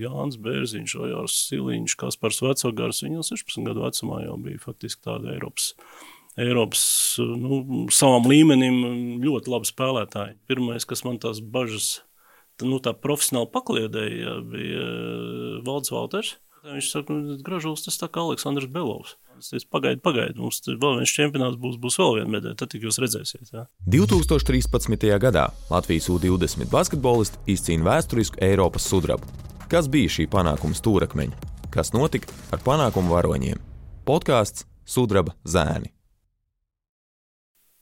Jānis Bērziņš, Ojārs Siliņš, Kaspars Vecogars, viņi jau 16 gadu vecumā jau bija faktiski tāda Eiropas, Eiropas nu, savam līmenim ļoti labi spēlētāji. Pirmais, kas man tās bažas, nu tā profesionāli pakliedēja, bija Valds Valters. Viņš saka, nu, gražulis tas tā kā Aleksandrs Belovs. Es teicu, pagaidi, pagaidi, mums vēl viens čempionāts būs, būs vēl viena medaļa, tad jūs redzēsiet. Jā. 2013. gadā Latvijas U-20 basketbolisti izcīna vēsturisku Eiropas sudrabu. Kas bija šī panākuma stūrakmeņa? Kas notika ar panākumu varoņiem? Podkāsts Sudraba zēni.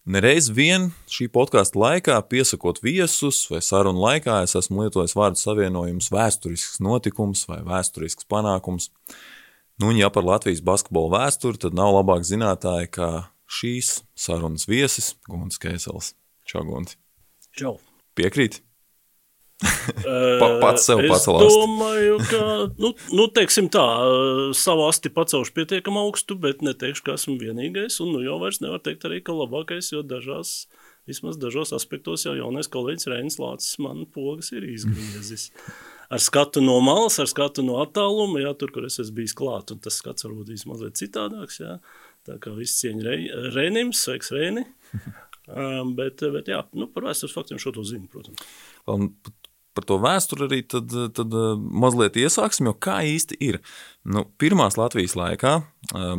Nereiz vien šī podkāstu laikā, piesakot viesus vai sarunu laikā, es esmu lietojis vārdu savienojumus vēsturisks notikums vai vēsturisks panākums. Nu, ja par Latvijas basketbola vēsturi, tad nav labāk zinātāji kā šīs sarunas viesis Gunts Kēsels. Čau, Gunti! Čau! Piekrīt! Pa, pats sev pacelās. Es domāju, ka, nu, nu teiksim tā, savu asti pacelšu pietiekam augstu, bet neteikšu, ka esmu vienīgais, un nu jau vairs nevar teikt arī, ka labākais, jo dažās, vismaz dažos aspektos jau jaunais kolēģis Reinis Lācis man pogas ir izgriezis. Ar skatu no malas, ar skatu no attāluma, jā, tur, kur es esmu bijis klāt, un tas skats varbūt bijis mazliet citādāks, jā. Tā kā viss cieņa Re, Reinim, sveiks Reini. um, bet, bet jā, nu, par vēstures faktiem šo to zinu, protams. Un par to vēsturi arī tad, tad mazliet iesāksim, jo kā īsti ir. Nu, pirmās Latvijas laikā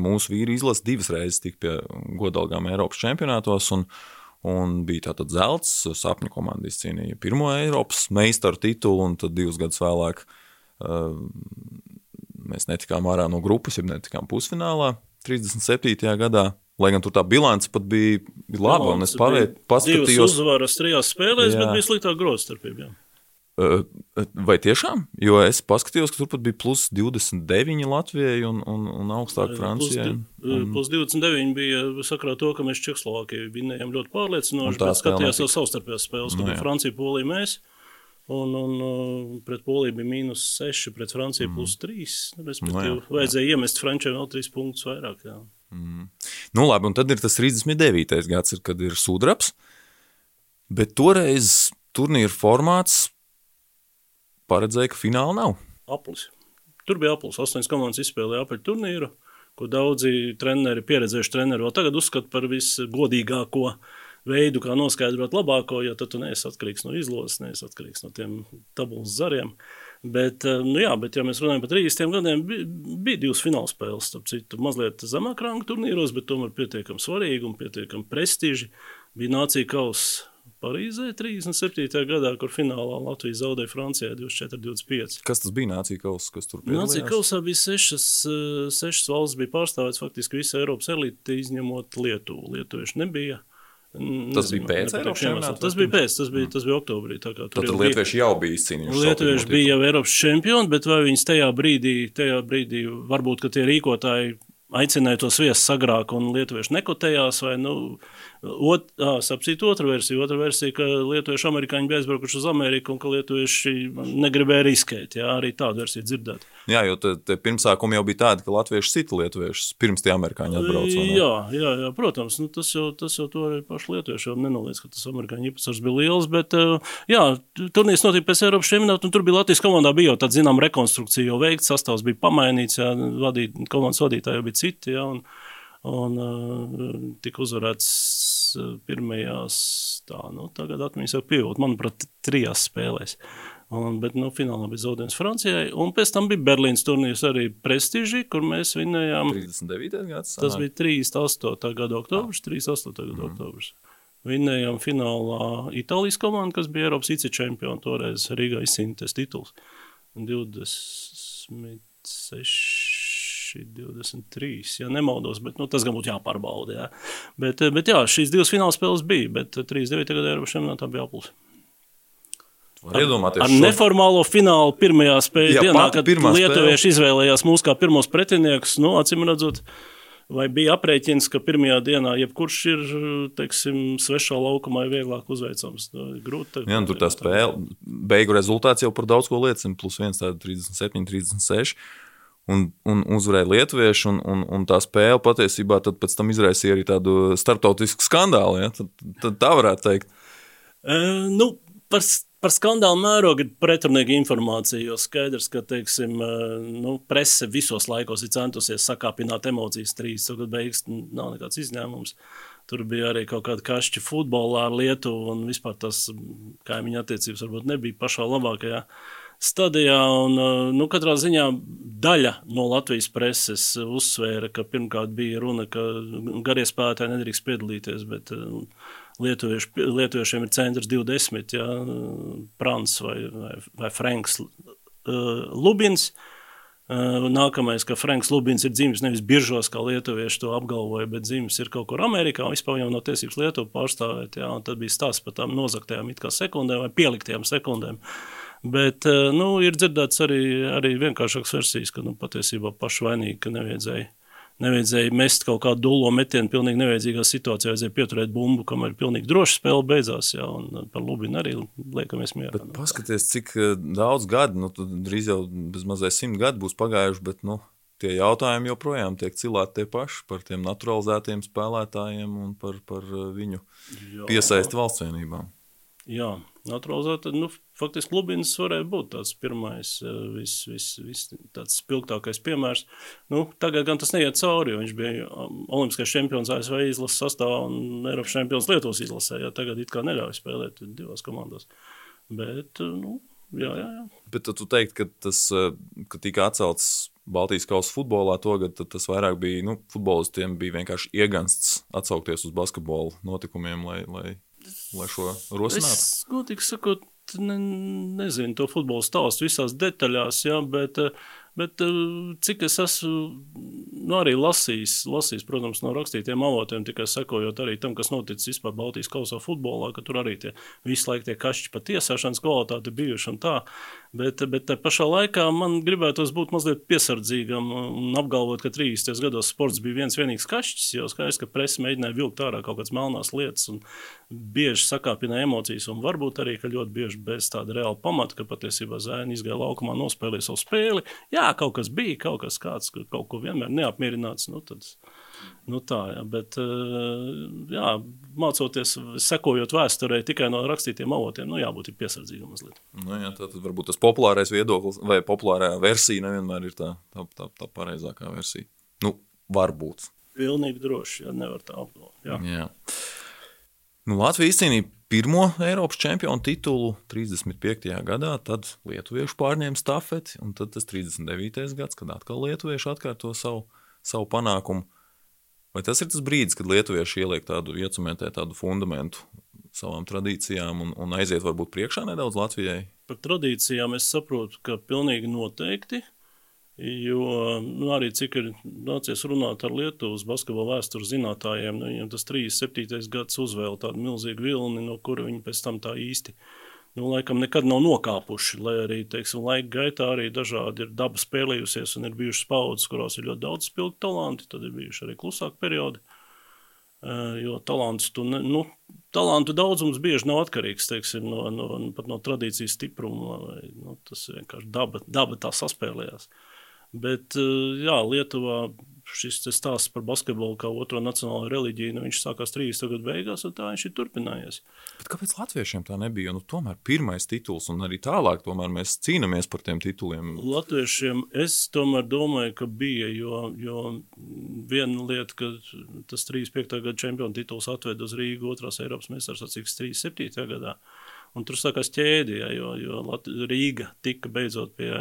mūsu vīri izlase divas reizes tika pie godalgām Eiropas čempionātos, un, un bija tātad zelts, sapņu komanda izcīnīja pirmo Eiropas meistaru titulu, un tad divus gadus vēlāk uh, mēs netikām ārā no grupas, ja netikām pusfinālā 37. gadā. Lai gan tur tā bilance pat bija, bija laba, un es paskatījos. Divas uzvaras trijās spēlēs, jā. bet bija sliktāk grozstarpība. Vai tiešām? Jo es paskatījos, ka tur pat bija plus 29 Latvijai un, un, un augstāk Francijai. Plus, un... plus 29 bija sakrā to, ka mēs Čehoslovākiju vinējām ļoti pārliecinoši, bet skatījās jau savstarpējās spēles, kad no, bija Francija, Polija, mēs. Un, un pret Poliju bija mīnus 6, pret Franciju mm. plus 3. Respektīvi, no, vajadzēja jā. iemest Frančiem vēl 3 punktus vairāk. Jā. Mm. Nu, labi, un tad ir tas 39. gads, kad ir sudrabs. Bet toreiz turnīra formāts paredzēja, ka fināla nav. Aplis. Tur bija aplis. Astoņas komandas izspēlēja apaļu turnīru, ko daudzi treneri, pieredzējuši treneri vēl tagad uzskata par visgodīgāko veidu, kā noskaidrot labāko, jo tad tu neesi atkarīgs no izlases, neesi atkarīgs no tiem tabulas zariem. Bet, eh, nu jā, bet, ja mēs runājam par 30 gadiem, bija, bija divas fināla spēles. Starp citu, mazliet zemāk ranga turnīros, bet tomēr pietiekami svarīgi un pietiekami prestiži. Bija Nācija kausa Parīzē 37. gadā, kur finālā Latvija zaudēja Francijai 24-25. Kas tas bija Nācija kausa, kas tur bija? Nācija kausā bija sešas, eh, sešas valsts, bija pārstāvēts faktiski visa Eiropas elite, izņemot Lietuvu. Lietuvieši nebija. Nezinu, tas bija pēc Eiropas čempionāta. Tas bija pēc, tas bija, tas bija oktobrī. Tā kā, Tad lietuvieši jau bija izcīnījuši. Lietuvieši bija jau Eiropas čempioni, bet vai viņas tajā brīdī, tajā brīdī varbūt, ka tie rīkotāji aicināja tos viesus agrāk un lietuvieši nekotējās, vai, nu, Ot, sapcīt otru versiju. Otra versija, ka lietuvieši amerikāņi bija aizbraukuši uz Ameriku un ka lietuvieši negribēja riskēt. Jā, arī tādu versiju dzirdēt. Jā, jo te, te pirmsākumi jau bija tādi, ka latvieši sita lietuviešus pirms tie amerikāņi atbrauca. Jā, jā, jā, protams, nu, tas jau, tas jau to arī paši lietuvieši jau nenoliedz, ka tas amerikāņu īpatsvars bija liels, bet jā, turnīrs notika pēc Eiropas čempionāta un tur bija Latvijas komandā bija jau tāda, zinām, rekonstrukcija jau veikta, sastāvs bija pamainīts, jā, vadīt, komandas vadītāji jau bija citi, jā, un, un tika uzvarēts pirmajās, tā, nu, tagad atmiņas jau pieaug, manuprāt, trijās spēlēs. Un, bet nu, finālā bija zaudējums Francijai. Un pēc tam bija Berlīnas turnīrs arī prestiži, kur mēs vinējām. 39. gads. Tas bija 38. gada oktobris. 38. gada mm. oktobris. Vinējām finālā Itālijas komandu, kas bija Eiropas ICE čempioni. Toreiz Rīgā izcīnīties tituls. 26 23, ja nemaldos, bet nu, tas gan būtu jāpārbauda. Jā. Bet, eh, bet jā, šīs divas fināla spēles bija, bet 39. Eh, gadā Eiropas čempionātā bija aplis. Ar, ar šo... neformālo finālu pirmajā spēlē dienā, kad lietuvieši spēle. izvēlējās mūs kā pirmos pretiniekus, nu, acīm redzot, vai bija aprēķins, ka pirmajā dienā jebkurš ir, teiksim, svešā laukumā vieglāk uzveicams. Grūti. Jā, tur tā spēle, beigu rezultāts jau par daudz ko liecina, plus 1, tāda 37, 36 un, un uzvarēja lietuvieši, un, un, un tā spēle patiesībā pēc tam izraisīja arī tādu starptautisku skandālu. Ja? Tad, tad tā varētu teikt. Uh, nu, par, Par skandālu mērogu ir pretrunīga informācija, jo skaidrs, ka teiksim, nu, prese visos laikos ir centusies sakāpināt emocijas trīs, tad beigas nav nekāds izņēmums. Tur bija arī kaut kāda kašķa futbolā ar Lietuvu, un vispār tas kaimiņu attiecības varbūt nebija pašā labākajā stadijā. Un, nu, katrā ziņā daļa no Latvijas preses uzsvēra, ka pirmkārt bija runa, ka garie spēlētāji nedrīkst piedalīties, bet lietuvieši, lietuviešiem ir centrs 20, ja, Prants vai, vai, vai Franks uh, Lubins. Uh, nākamais, ka Franks Lubins ir dzimis nevis biržos, kā lietuvieši to apgalvoja, bet dzimis ir kaut kur Amerikā, un vispār jau nav tiesības Lietuvu pārstāvēt, un tad bija stāsts par tām kā sekundēm vai pieliktajām sekundēm. Bet, uh, nu, ir dzirdēts arī, arī vienkāršākas versijas, ka, nu, patiesībā paši vainīgi, ka nevajadzēja Nevajadzēja mest kaut kādu dūlo metienu, pilnīgi nevajadzīgā situācijā. Vajadzēja pieturēt bumbu, kamēr pilnīgi droši spēle beidzās. Jā, un par Lubinu arī liekamies mierā. Bet paskaties, cik eh, daudz gadu, nu, drīz jau bez mazliet simt gadu būs pagājuši, bet nu, tie jautājumi joprojām tiek cilāti tie paši par tiem naturalizētiem spēlētājiem un par, par eh, viņu piesaisti valsts vienībām. Jā, naturalizēta. Nu, faktiski Lubins varēja būt tāds pirmais, eh, vis, vis, vis, tāds spilgtākais piemērs. Nu, tagad gan tas neiet cauri, jo viņš bija um, olimpiskais čempions ASV izlases sastāvā un Eiropas čempions Lietuvas izlasē. Jā, tagad it kā neļauj spēlēt divās komandās. Bet, eh, nu, jā, jā, jā. Bet tu teikt, ka tas, eh, ka tika atcelts Baltijas kausa futbolā, tagad tas vairāk bija, nu, futbolistiem bija vienkārši iegansts atsaukties uz basketbola notikumiem, lai, lai lai šo rosinātu? Es godīgi sakot, ne, nezinu to futbola stāstu visās detaļās, jā, bet, bet cik es esmu nu, arī lasījis, lasījis, protams, no rakstītiem avotiem, tikai sekojot arī tam, kas noticis vispār Baltijas kausā futbolā, ka tur arī tie visu laiku tie kašķi pa tiesāšanas kvalitāti bijuši un tā. Bet, bet tā pašā laikā man gribētos būt mazliet piesardzīgam un apgalvot, ka 30. gados sports bija viens vienīgs kašķis. Jo skaidrs, ka presa mēģināja vilkt ārā kaut kādas melnās lietas un bieži sakāpināja emocijas. Un varbūt arī, ka ļoti bieži bez tāda reāla pamata, ka patiesībā zēni izgāja laukumā, nospēlēja savu spēli. Jā, kaut kas bija, kaut kas kāds, kaut ko vienmēr neapmierināts. Nu, tad, Nu tā, jā, bet jā, mācoties, sekojot vēsturē tikai no rakstītiem avotiem, nu, jābūt piesardzīgam mazliet. Nu, jā, tā tad varbūt tas populārais viedoklis vai populārā versija nevienmēr ir tā, tā, tā, tā pareizākā versija. Nu, varbūt. Pilnīgi droši, ja nevar tā apgalvot. Jā. Jā. Nu, Latvija izcīnīja pirmo Eiropas čempionu titulu 35. gadā, tad lietuvieši pārņēma stafeti, un tad tas 39. gads, kad atkal lietuvieši atkārto savu, savu panākumu. Vai tas ir tas brīdis, kad lietuvieši ieliek tādu iecumentē tādu fundamentu savām tradīcijām un, un aiziet varbūt priekšā nedaudz Latvijai? Par tradīcijām es saprotu, ka pilnīgi noteikti. Jo nu, arī cik ir nācies runāt ar Lietuvas basketbola vēstures zinātājiem, nu, viņiem tas 37. gads uzvēl tādu milzīgu vilni, no kura viņi pēc tam tā īsti uh, nu, laikam nekad nav nokāpuši. Lai arī teiksim, laika gaitā arī dažādi ir daba spēlējusies un ir bijušas paudzes, kurās ir ļoti daudz spilgti talanti, tad ir bijuši arī klusāki periodi. Uh, jo talants, tu, ne, nu, talantu daudzums bieži nav atkarīgs teiksim, no, no, no tradīcijas stipruma. Vai, nu, tas vienkārši daba, daba tā saspēlējās. Bet, uh, jā, Lietuvā šis stāsts par basketbolu kā otro nacionālo reliģiju, nu, viņš sākās 30. gadu beigās, un tā viņš ir turpinājies. Bet kāpēc latviešiem tā nebija? Nu, tomēr pirmais tituls, un arī tālāk mēs cīnāmies par tiem tituliem. Latviešiem es tomēr domāju, ka bija, jo, jo viena lieta, ka tas 35. gada čempionu tituls atved uz Rīgu otrās Eiropas meistars atcīks 37. gadā. Un tur sākās ķēdē, jo, jo Rīga tika beidzot pie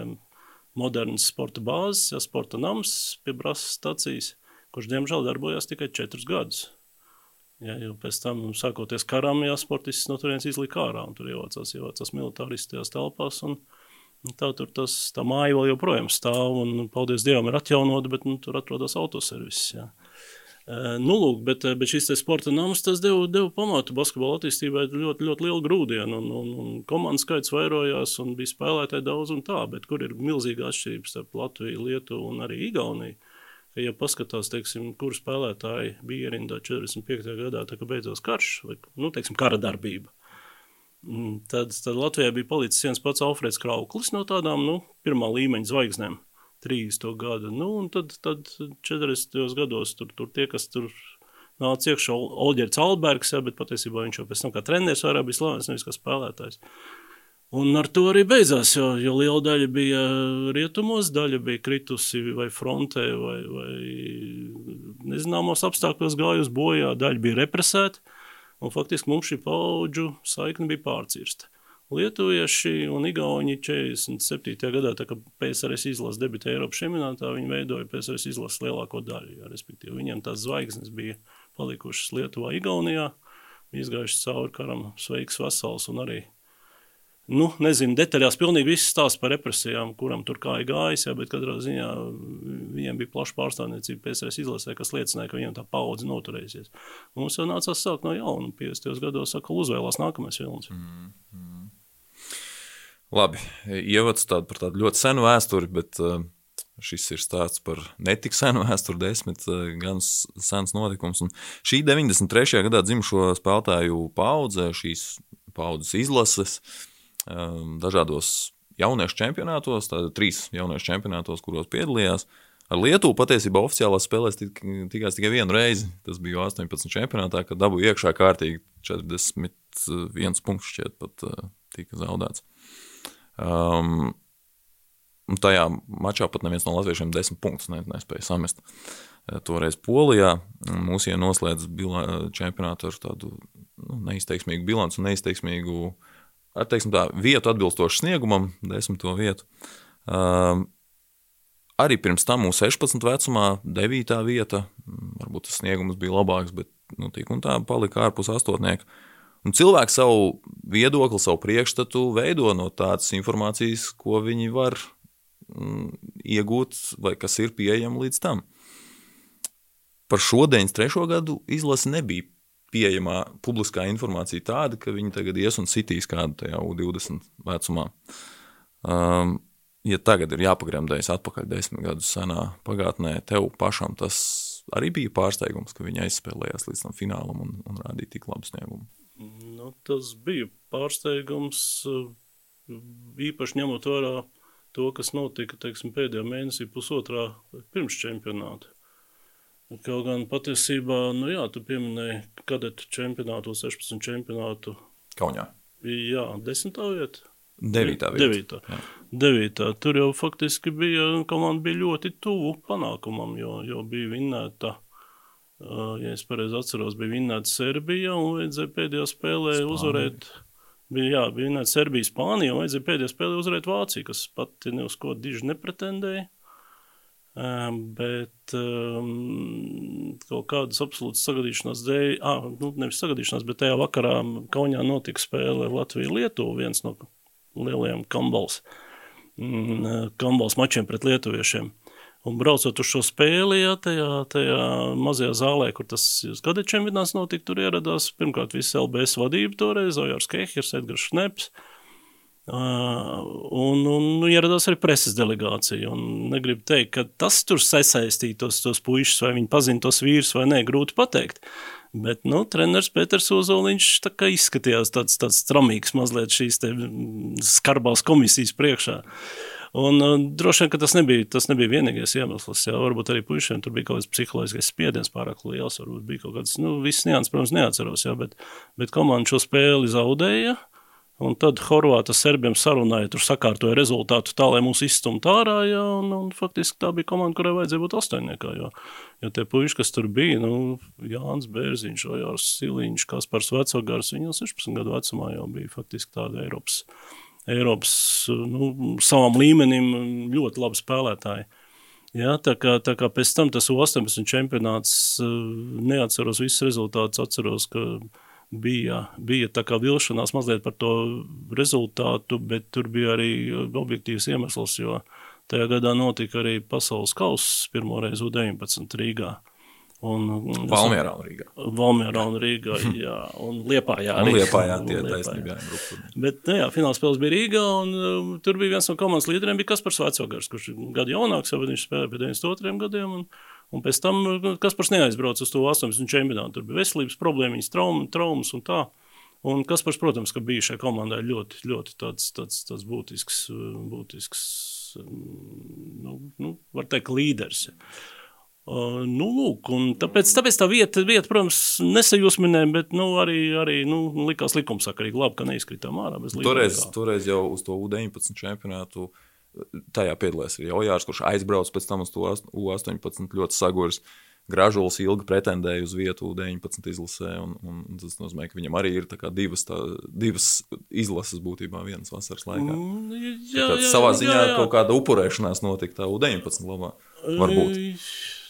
modernas sporta bāzes, ja sporta nams pie Brāzas stācijas, kurš diemžēl darbojās tikai četrus gadus. Ja, jo pēc tam, sākoties karam, jā, sportists no turienes izlika ārā, un tur ievācās, ievācās militāristi tajās telpās, un, un tā tur tas, tā māja vēl joprojām stāv, un, paldies Dievam, ir atjaunota, bet nu, tur atrodas autoservis, jā. Nu, lūk, bet, bet šis sporta nams deva, deva pamatu basketbola attīstībai ļoti, ļoti lielu grūdienu. Un, un, un komandas skaits vairojās, un bija spēlētāji daudz un tā, bet kur ir milzīga atšķirība starp Latviju, Lietuvu un arī Igauniju. Ja paskatās, teiksim, kur spēlētāji bija ierindā 45. gadā, kad beidzās karš vai nu, teiksim, kara darbība, mm, tad, tad Latvijai bija palicis viens pats Alfreds Krauklis no tādām nu, pirmā līmeņa zvaigznēm. 30. gadu. Nu, un tad, tad 40. gados tur, tur tie, kas tur nāca iekšā, Olģerts Albergs, ja, bet patiesībā viņš jau pēc tam kā treneris vairāk bija slavens, nevis kā spēlētājs. Un ar to arī beidzās, jo, jo liela daļa bija rietumos, daļa bija kritusi vai frontē, vai, vai nezināmos apstākļos gājusi bojā, daļa bija represēta. Faktiski mums šī paudžu saikne bija pārcirsta. Lietuvieši un Igauni 47. gadā, kad PSRS izlases debitēja Eiropas čempionātā, viņi veidoja PSRS izlases lielāko daļu. Jā, respektīvi, viņiem tās zvaigznes bija palikušas Lietuvā, Igaunijā, izgājušas cauri karam, sveiks, vesels un arī Nu, nezinu, detaļās pilnīgi viss stāsta par represijām, kuram tur kā ir gājis, jā, bet katrā ziņā viņiem bija plaša pārstāvniecība PSRS izlasē, kas liecināja, ka viņiem tā paudze noturēsies. Mums jau nācās sākt no jauna, 50. gados atkal uzvēlās nākamais vilnis. Mm, mm. Labi, ievads tādu par tādu ļoti senu vēsturi, bet uh, šis ir stāsts par netik senu vēsturi, desmit uh, gan sens notikums. Un šī 93. gadā dzimušo spēlētāju paudze, šīs paudzes izlases, Ehm, dažādos jauniešu čempionātos, tātad trīs jauniešu čempionātos, kuros piedalījās. Ar Lietuvu patiesībā oficiālās spēlēs tikās tikai vienu reizi. Tas bija 18 čempionātā, kad dabūja iekšā kārtīgi 41 punkts šķiet pat tika zaudēts. Um, tajā mačā pat neviens no latviešiem 10 punktus ne, nespēja samest. Uh, toreiz Polijā mūsu noslēdz čempionātu ar tādu nu, neizteiksmīgu bilanci un neizteiksmīgu uh, tā, vietu atbilstošu sniegumam, desmito vietu. Um, arī pirms tam mūsu 16 vecumā, 9. vieta, varbūt tas sniegums bija labāks, bet nu, tik un tā palika ārpus astotnieka. Un cilvēki savu viedokli, savu priekšstatu veido no tādas informācijas, ko viņi var mm, iegūt, vai kas ir pieejama līdz tam. Par šo 93. gadu izlase nebija pieejamā publiskā informācija tāda, ka viņi tagad ies un sitīs kādu tajā U20 vecumā. Um, ja tagad ir jāpagremdējas atpakaļ desmit gadus senā pagātnē, tev pašam tas arī bija pārsteigums, ka viņi aizspēlējās līdz tam finālam un, un rādīja tik labu sniegumu. Nu, tas bija pārsteigums, īpaši ņemot vērā to, kas notika teiksim, pēdējā mēnesī, pusotrā pirms čempionāta. Kaut gan patiesībā, nu jā, tu pieminēji kadetu čempionātu, 16 čempionātu. Kaunijā. Jā, desmitā vieta. Devītā vieta. Devītā. Devītā. Tur jau faktiski bija, komanda bija ļoti tuvu panākumam, jo, jo bija vinnēta, ja es pareizi atceros, bija vinnēta Serbija un vajadzēja pēdējā spēlē Spānija. uzvarēt. Bija, jā, bija vinnēta Serbija, Spānija un vajadzēja pēdējā spēlē uzvarēt Vāciju, kas pati ne uz ko diži nepretendēja. Bet um, kaut kādas absolūtas sagadīšanās dēļ, ah, nu, nevis sagadīšanās, bet tajā vakarā Kaunijā notika spēle Latvija-Lietuva, viens no lielajiem kambals, mm, kambals mačiem pret lietuviešiem. Un braucot uz šo spēli, jā, tajā, tajā mazajā zālē, kur tas gada čempionāts notika, tur ieradās pirmkārt visa LBS vadība toreiz, Ojārs Kehers, Edgars Šneps, uh, Uh, un, un nu, ieradās arī preses delegācija. Negribu teikt, ka tas tur sasaistītos tos puikas, vai viņi pazina tos vīrus vai nē, grūti pateikt. Bet nu, treneris Pēters Ozoliņš izskatījās tāds, tāds tramīgs mazliet šīs skarbās komisijas priekšā. Un, uh, droši vien, tas nebija, tas nebija vienīgais iemesls. Jā, varbūt arī puišiem tur bija kaut kāds psiholoģiskais spiediens pārāk liels. Varbūt bija kaut kāds, nu, viss nianses, protams, neatceros, jā, bet, bet komanda šo spēli zaudēja. Un tad Horvāta serbiem sarunāja, tur sakārtoja rezultātu tā, lai mūs izstumtu ārā. Jā, un, un faktiski tā bija komanda, kurai vajadzēja būt astoņniekā. Jo, jo tie puiši, kas tur bija, nu, Jānis Bērziņš, Ojārs Siliņš, Kaspars Vecogars, viņi jau 16 gadu vecumā jau bija faktiski tādi Eiropas, Eiropas nu, savam līmenim ļoti labi spēlētāji. Ja, tā, kā, tā kā pēc tam tas 18 čempionāts, neatceros visus rezultātus, atceros, ka bija, bija tā kā vilšanās mazliet par to rezultātu, bet tur bija arī objektīvs iemesls, jo tajā gadā notika arī pasaules kauss pirmo reizi U19 Rīgā. Un, Valmjerā un Rīgā. Valmjerā un Rīgā, jā, un Liepājā arī. Un Liepājā tie taisnībā. Bet, nu jā, fināls spēles bija Rīgā, un um, tur bija viens no komandas līderiem, bija Kaspars Vecogars, kurš gadu jaunāks, jau viņš spēlēja pie 92 gadiem, un Un pēc tam Kaspars neaizbrauca uz to 18 čempionātu. Tur bija veselības problēmas, traum, traumas un tā. Un Kaspars, protams, ka bija šai komandai ļoti, ļoti tāds, tāds, tāds būtisks, būtisks nu, nu, var teikt, līderis. Uh, nu, lūk, tāpēc, tāpēc tā vieta, vieta protams, nesajūsminē, bet nu, arī, arī nu, likās likumsakarīgi. Labi, ka neizkritām ārā. Toreiz, toreiz jau uz to U-19 čempionātu tajā piedalījās arī Ojārs, kurš aizbrauca pēc tam uz to U-18 ļoti saguris. Gražulis ilgi pretendēja uz vietu U-19 izlasē, un, un tas nozīmē, ka viņam arī ir divas, tā, divas izlases būtībā vienas vasaras laikā. Mm, jā, jā, savā ziņā jā, jā. kaut kāda upurēšanās notika tā U-19 labā. Varbūt.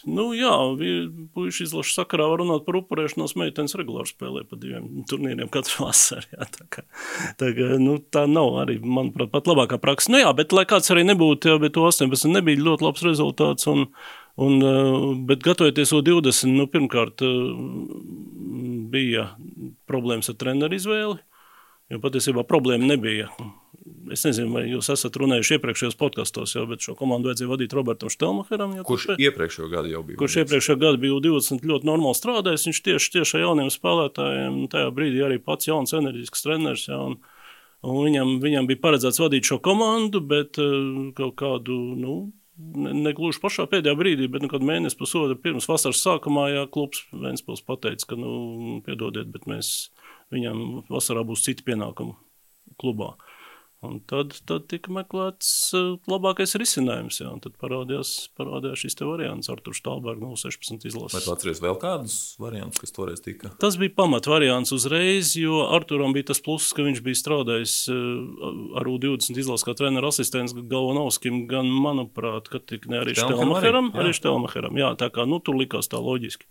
Nu, jā, puikas izlaša sakarā var runāt par upurēšanos. Meitenes regulāri spēlē pa diviem turnīriem katru vasaru. Jā, tā, kā, tā, kā, nu, tā nav arī, manuprāt, pat labākā praksa. Nu, jā, bet, lai kāds arī nebūtu, jā, bet 18 nebija ļoti labs rezultāts. Un, un, eh, bet gatavoties O20, nu, pirmkārt, eh, bija problēmas ar treneru izvēli. Jo patiesībā problēma nebija Es nezinu, vai jūs esat runājuši iepriekšējos podkastos, bet šo komandu vajadzēja vadīt Robertam Štelmacheram. Kurš kurš iepriekšējo gadu jau bija? Kurš iepriekšējā gada bija 20 ļoti normāli strādājis. Viņš tieši, tieši ar jauniem spēlētājiem, tajā brīdī arī pats jauns, enerģisks treneris. Ja, un, un viņam, viņam bija paredzēts vadīt šo komandu, bet uh, kaut kādu. Nu, Negluži ne pašā pēdējā brīdī, bet nu, kad mēnesis pusotru pirms vasaras sākumā, jā, klubs Vēnspils pateica, ka, nu, piedodiet, bet mēs viņam vasarā būs citi pienākumi klubā. Uh, Un tad, tad tika meklēts uh, labākais risinājums. Jā, tad parādījās, parādījās šis variants ar Turku Stalbergu no 16 izlases. Vai tu atceries vēl kādus variantus, kas toreiz tika? Tas bija pamat variants uzreiz, jo Arturam bija tas pluss, ka viņš bija strādājis uh, ar U20 izlases kā treneru asistents Galvanovskim, gan, manuprāt, ka tik ne arī Štelmacheram, arī Štelmacheram. Jā, tā kā, nu, tur likās tā loģiski.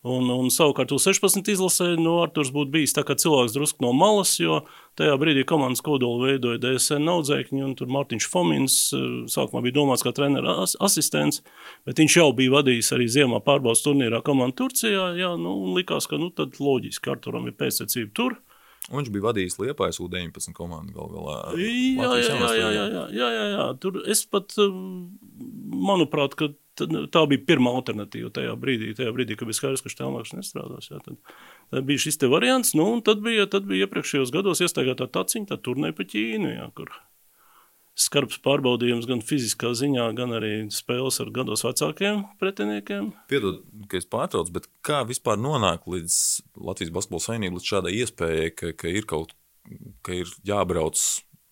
Un, un savukārt, uz 16 izlasē, nu, Arthurs būtu bijis cilvēks drusku no malas, jo tajā brīdī komandas kodolu veidoja DSN audzēkņi, un tur Mārtiņš Fomins eh, sākumā bija domāts kā treneru as asistents, bet viņš jau bija vadījis arī ziemā pārbaudas turnīrā komandu Turcijā, jā, nu, un likās, ka, nu, loģiski Arturam ir pēctecība tur. Un viņš bija vadījis Liepājas U-19 komandu gal galā. Jā, jā, jā, jā, jā, jā, jā, jā. Tur es pat, eh, manuprāt, ka Nu, tā bija pirmā alternatīva tajā brīdī, tajā brīdī kad bija skaidrs, ka Štelmāks nestrādās. Jā, tad, tad bija šis variants, nu, un tad bija, tad bija iepriekšējos gados iestaigātā taciņa, tā turnē pa Ķīnu, jā, kur skarbs pārbaudījums gan fiziskā ziņā, gan arī spēles ar gados vecākiem pretiniekiem. Piedod, ka es pārtraucu, bet kā vispār nonāk līdz Latvijas basketbola saimnību, līdz šādai iespējai, ka, ka ir kaut ka ir jābrauc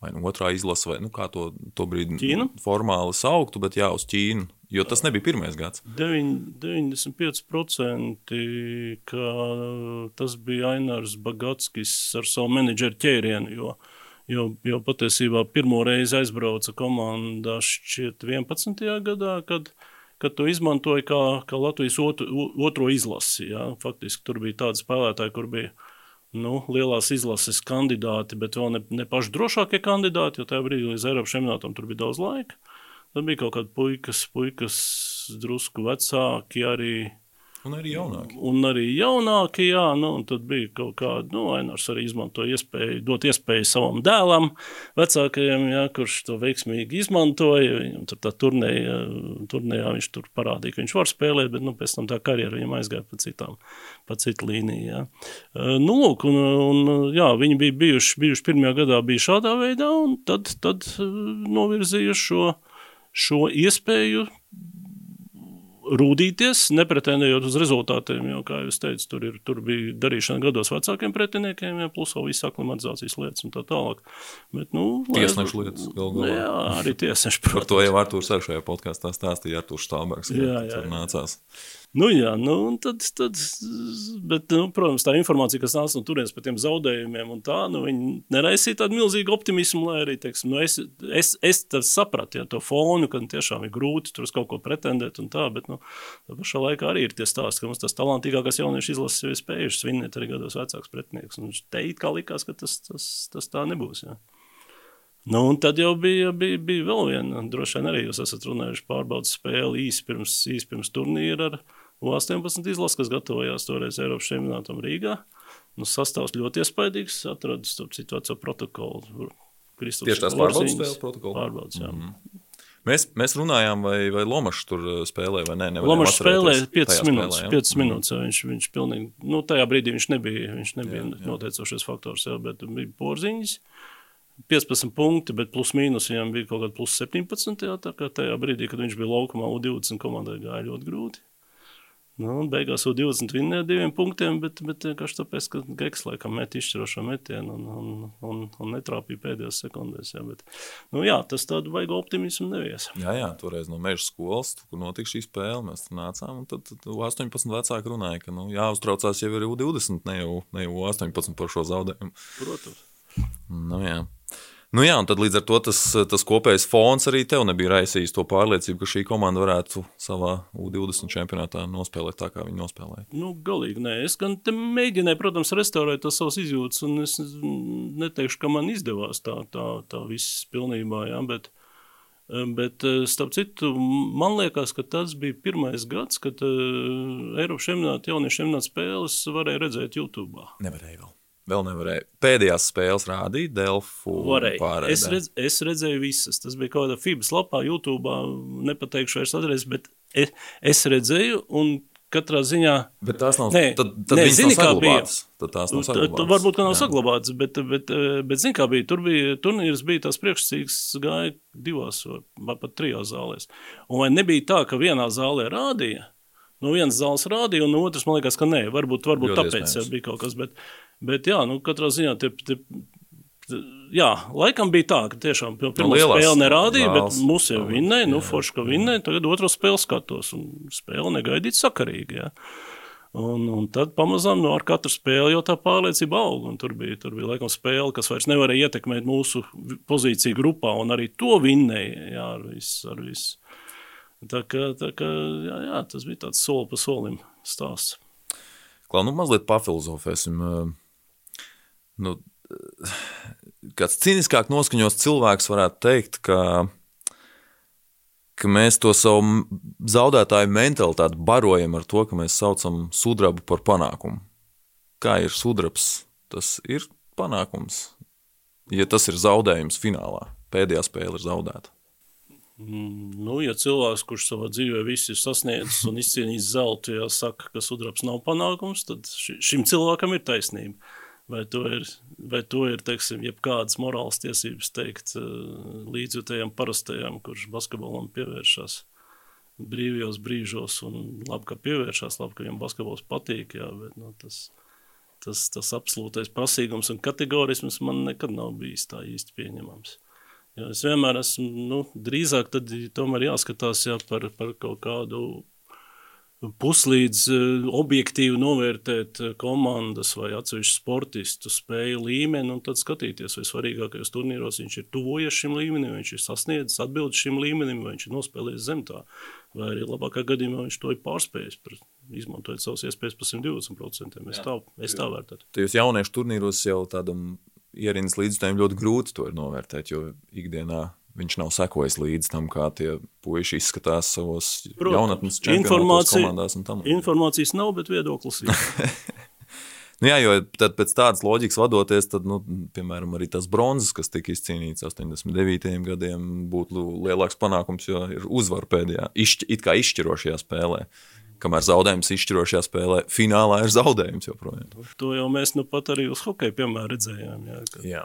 vai nu otrā izlase, vai nu, kā to, to brīdi Ķīnu? formāli sauktu, bet jā, uz Ķīnu. Jo tas nebija pirmais gads. 95% ka tas bija Ainārs Bagatskis ar savu menedžeru ķērienu. Jo, jo, jo patiesībā pirmo reizi aizbrauca komandā šķiet 11. gadā, kad, kad to izmantoja kā, kā Latvijas otru, otro izlasi. Ja? Faktiski tur bija tādi spēlētāji, kur bija nu, lielās izlases kandidāti, bet vēl ne, ne paši drošākie kandidāti, jo tajā brīdī līdz Eiropas čempionātam tur bija daudz laika. Tad bija kaut kādi puikas, puikas drusku vecāki arī. Un arī jaunāki. Un arī jaunāki, jā, nu, un tad bija kaut kāda, nu, Ainārs arī izmantoja iespēju, dot iespēju savam dēlam, vecākajam, jā, kurš to veiksmīgi izmantoja. Viņam tur tā turnēja, turnējā viņš tur parādīja, ka viņš var spēlēt, bet, nu, pēc tam tā karjera viņam aizgāja pa citām, pa citu līniju, jā. Nu, lūk, un, un jā, viņi bija bijuši, bijuši pirmajā gadā bija šādā veidā, un tad, tad novirzīja šo šo iespēju rūdīties, nepretendējot uz rezultātiem. Jo, kā jau teicu, tur, ir, tur bija darīšana gados vecākiem pretiniekiem, ja, plus vēl visas aklimatizācijas lietas un tā tālāk. Bet, nu, tiesnešu lietas gal galā. Jā, arī tiesnešu. Par to jau Artūrs ar šajā podkāstā stāstīja Artūrs jā, jā. nācās. Nu, jā, nu, tad, tad, bet, nu, protams, tā informācija, kas nāca no turienes par tiem zaudējumiem, tā, nu, neraisīja tādu milzīgu optimismu, lai arī, teiksim, nu, es, es, es sapratu ja, to fonu, ka tiešām ir grūti tur uz kaut ko pretendēt tā, bet, nu, tā pašā laikā arī ir tie stāsti, ka mums tas talantīgākais jauniešu izlases jau ir spējuši svinēt arī gados vecāks pretinieks, un te it kā likās, ka tas, tas, tas tā nebūs, jā. Nu, un tad jau bija, bija, bija vēl viena, droši vien arī jūs esat runājuši pārbaudas spēli īsi pirms, īsi pirms turnīra ar U18 izlases, kas gatavojās toreiz Eiropas čempionātam Rīgā. Nu, sastāvs ļoti iespaidīgs, atradu starp citu veco protokolu. Kristops Tieši tās pārbaudas spēles protokolu? Pārbaudas, jā. Mm -hmm. Mēs, mēs runājām, vai, vai Lomačs tur uh, spēlēja vai nē. Lomačs spēlēja 5 minūtes. Spēlē, 5 minūtes mm. viņš, viņš pilnīgi, nu, tajā brīdī viņš nebija, viņš nebija jā, jā. noteicošais faktors, jā, bet bija porziņas. 15 punkti, bet plus mīnus viņam bija kaut kāda plus 17. Jā, tā kā tajā brīdī, kad viņš bija laukumā, U20 komandai gāja ļoti grūti. Nu, beigās jau 20 vinnēja diviem punktiem, bet, bet vienkārši tāpēc, ka Geks laikam met izšķirošo metienu un, un, un, un netrāpīja pēdējās sekundēs. Jā, bet, nu, jā, tas tādu vajag optimismu nevies. Jā, jā, toreiz no meža skolas, kur notika šī spēle, mēs tur nācām, tad, tad 18 vecāki runāja, ka nu, jāuztraucās jau ir 20, ne jau, ne jau 18 par šo zaudējumu. Protams. Nu, jā. Nu jā, un tad līdz ar to tas, tas kopējais fons arī tev nebija raisījis to pārliecību, ka šī komanda varētu savā U20 čempionātā nospēlēt tā, kā viņi nospēlēja. Nu, galīgi nē. Es gan mēģināju, protams, restaurēt tos savus izjūtas, un es neteikšu, ka man izdevās tā, tā, tā viss pilnībā, jā, bet, bet starp citu, man liekas, ka tas bija pirmais gads, kad uh, Eiropas šemināt, jauniešu šemināt spēles varēja redzēt YouTube. Nevarēja vēl. Vēl nevarēja. Pēdējās spēles rādīja Delfu. Es, redz, es redzēju visas. Tas bija kaut kādā FIBAS lapā, YouTube. Nepateikšu vairs adresi, bet es, es redzēju. Katrā ziņā. Bet tās nav. Nē, tad, tad nē, zini, kā bija. Tad tās nav saglabātas. Varbūt, ka nav Jā. saglabātas, bet, bet, bet zini, kā bija. Tur bija turnīrs, bija tās priekšsacīgas, gāja divās vai pat trijās zālēs. Un vai nebija tā, ka vienā zālē rādīja? No vienas zāles rādīja, un no otras man liekas, ka nē, varbūt, varbūt tāpēc bija kaut kas. Bet, Bet, jā, nu, katrā ziņā tie, tie, jā, laikam bija tā, ka tiešām pirmā no spēle nerādīja, bet mūsu jau vinnēja, nu, forši, ka vinnēja, tagad otro spēli skatos, un spēle negaidīt sakarīgi, jā. Un, un tad pamazām no nu, katru spēli jau tā pārliecība aug. Tur bija, tur bija laikam, spēle, kas vairs nevarēja ietekmēt mūsu pozīciju grupā, un arī to vinnēja jā, ar visu. Ar visu. Tā kā, tā kā jā, jā, tas bija tāds soli pa solim stāsts. Klau, nu mazliet pafilozofēsim. Uh nu, kāds cīniskāk noskaņots cilvēks varētu teikt, ka, ka mēs to savu zaudētāju mentalitāti barojam ar to, ka mēs saucam sudrabu par panākumu. Kā ir sudrabs? Tas ir panākums. Ja tas ir zaudējums finālā, pēdējā spēle ir zaudēta. Mm, nu, ja cilvēks, kurš savā dzīvē visu ir sasniedzis un izcīnījis zeltu, ja saka, ka sudrabs nav panākums, tad šim cilvēkam ir taisnība. Vai to ir, vai to ir teiksim, jebkādas morālas tiesības teikt eh, līdzjutējiem parastajiem, kurš basketbolam pievēršas brīvajos brīžos, un labi, ka pievēršas, labi, ka viņam basketbols patīk, jā, bet nu, tas, tas, tas absolūtais prasīgums un kategorisms man nekad nav bijis tā īsti pieņemams. Jo es vienmēr esmu, nu, drīzāk tad tomēr jāskatās jā, par, par kaut kādu puslīdz eh, objektīvi novērtēt eh, komandas vai atsevišķu sportistu spēju līmeni un tad skatīties, vai svarīgākajos turnīros viņš ir tuvojies šim līmenim, vai viņš ir sasniedzis atbildi šim līmenim, vai viņš ir nospēlējis zem tā, vai arī labākā gadījumā viņš to ir pārspējis, par, izmantojot savas iespējas par 120%. Es tā, es tā vērtētu. Tajos jauniešu turnīros jau tādam ierīnas līdzstājiem ļoti grūti to ir novērtēt, jo ikdienā viņš nav sekojis līdz tam, kā tie puiši izskatās savos Protams, jaunatnes čempionātos komandās un tam. Informācijas nav, bet viedoklis ir. nu jā, jo tad pēc tādas loģikas vadoties, tad, nu, piemēram, arī tas bronzas, kas tika izcīnīts 89. gadiem, būtu lielāks panākums, jo ir uzvar pēdējā, izšķi, it kā izšķirošajā spēlē. Kamēr zaudējums izšķirošajā spēlē, finālā ir zaudējums joprojām. To jau mēs nu pat arī uz hokeja piemēru redzējām. Jā, kad... jā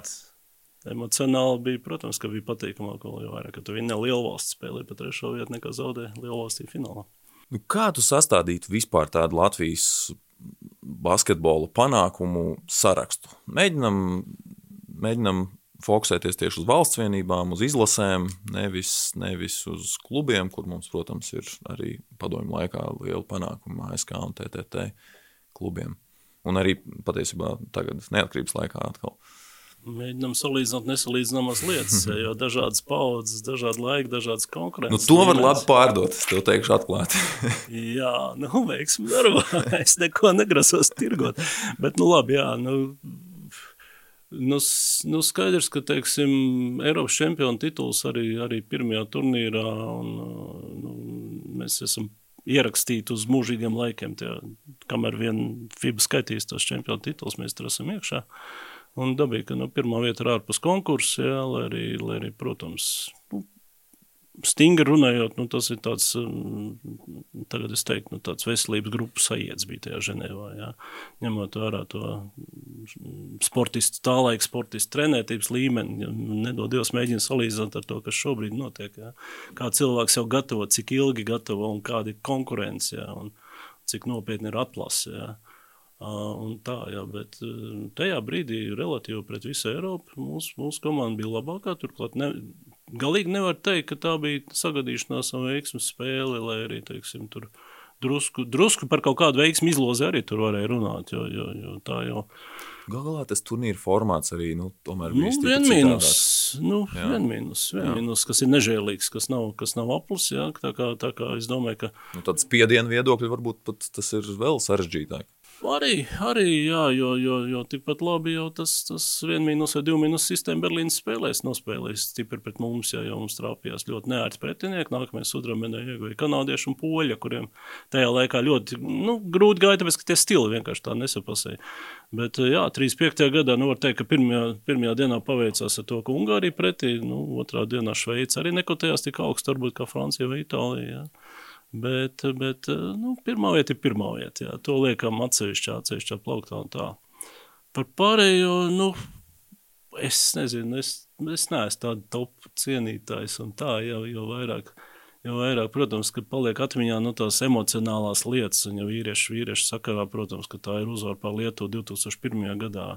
emocionāli bija, protams, ka bija patīkamāk, jo vairāk, tu viņa lielvalsts spēlē pa trešo vietu nekā zaudē lielvalstī finālā. Nu, kā tu sastādītu vispār tādu Latvijas basketbola panākumu sarakstu? Mēģinam, mēģinam fokusēties tieši uz valsts vienībām, uz izlasēm, nevis, nevis uz klubiem, kur mums, protams, ir arī padomju laikā liela panākuma ASK un TTT klubiem. Un arī patiesībā tagad neatkarības laikā atkal. Uh, Mēģinām salīdzināt nesalīdzināmas lietas, jo dažādas paudzes, dažādi laiki, dažādas konkurences. Nu, to var labi pārdot, es tev teikšu atklāti. jā, nu, veiksim darbā. Es neko negrasos tirgot. Bet, nu, labi, jā, nu, nu, nu skaidrs, ka, teiksim, Eiropas čempionu tituls arī, arī pirmajā turnīrā, un nu, mēs esam ierakstīti uz mūžīgiem laikiem. Tie, kamēr vien FIBA skaitīs tos čempionu tituls, mēs tur esam iekšā. Uh, Un dabīgi, ka nu, pirmā vieta ir ārpus konkursa, jā, lai arī, lai arī protams, nu, stingri runājot, nu, tas ir tāds, mm, tagad es teiktu, nu, tāds veselības grupu sajiets bija tajā Ženēvā, jā. ņemot vērā to sportistu, tā laika sportistu trenētības līmeni, ja nedod Dievs mēģina salīdzināt ar to, kas šobrīd notiek, jā. kā cilvēks jau gatavo, cik ilgi gatavo un kādi konkurence, jā, un cik nopietni ir atlase. Ja. Un tā, jā, bet tajā brīdī, relatīvi pret visu Eiropu, mūsu, mūsu komanda bija labākā. Turklāt, ne, galīgi nevar teikt, ka tā bija sagadīšanās un veiksmes spēle, lai arī teiksim, tur drusku, drusku par kaut kādu veiksmu izlozi arī tur varēja runāt. Jo, jo, jo tā jau Galu galā tas turnīra formāts arī nu, tomēr nu, bija viens mīnus. Nu, vien mīnus, vien mīnus, kas ir nežēlīgs, kas nav, kas nav aplis. Jā, tā kā, tā kā es domāju, ka. Nu, tāds spiedienu viedokļi varbūt pat tas ir vēl sarežģītāk. Arī, arī jā, jo, jo, jo tikpat labi jau tas, tas vienu mīnus vai divu mīnus sistēma Berlīnas spēlēs nospēlēs stipri pret mums, ja jau mums trāpījās ļoti neērti pretinieki. Nākamajā sudramenē ieguva kanādieši un poļi, kuriem tajā laikā ļoti nu, grūti gāja, tāpēc, ka tie stili vienkārši tā nesapasēja. Bet jā, 35. gadā, nu var teikt, ka pirmajā, pirmajā dienā paveicās ar to, ka Ungārija pretī, nu otrā dienā Šveica arī nekotējās tik augstu, varbūt kā Francija vai Itālija. Jā. Bet, bet nu, pirmā vieta ir pirmā vieta. Jā. To liekam atsevišķā, atsevišķā plauktā un tā. Par pārējo, nu, es nezinu, es, es neesmu tāds top cienītājs un tā, jau, jau vairāk. Jo vairāk, protams, ka paliek atmiņā nu, tās emocionālās lietas, un ja vīrieši, vīrieši sakarā, protams, ka tā ir uzvara pār Lietuvu 2001. gadā.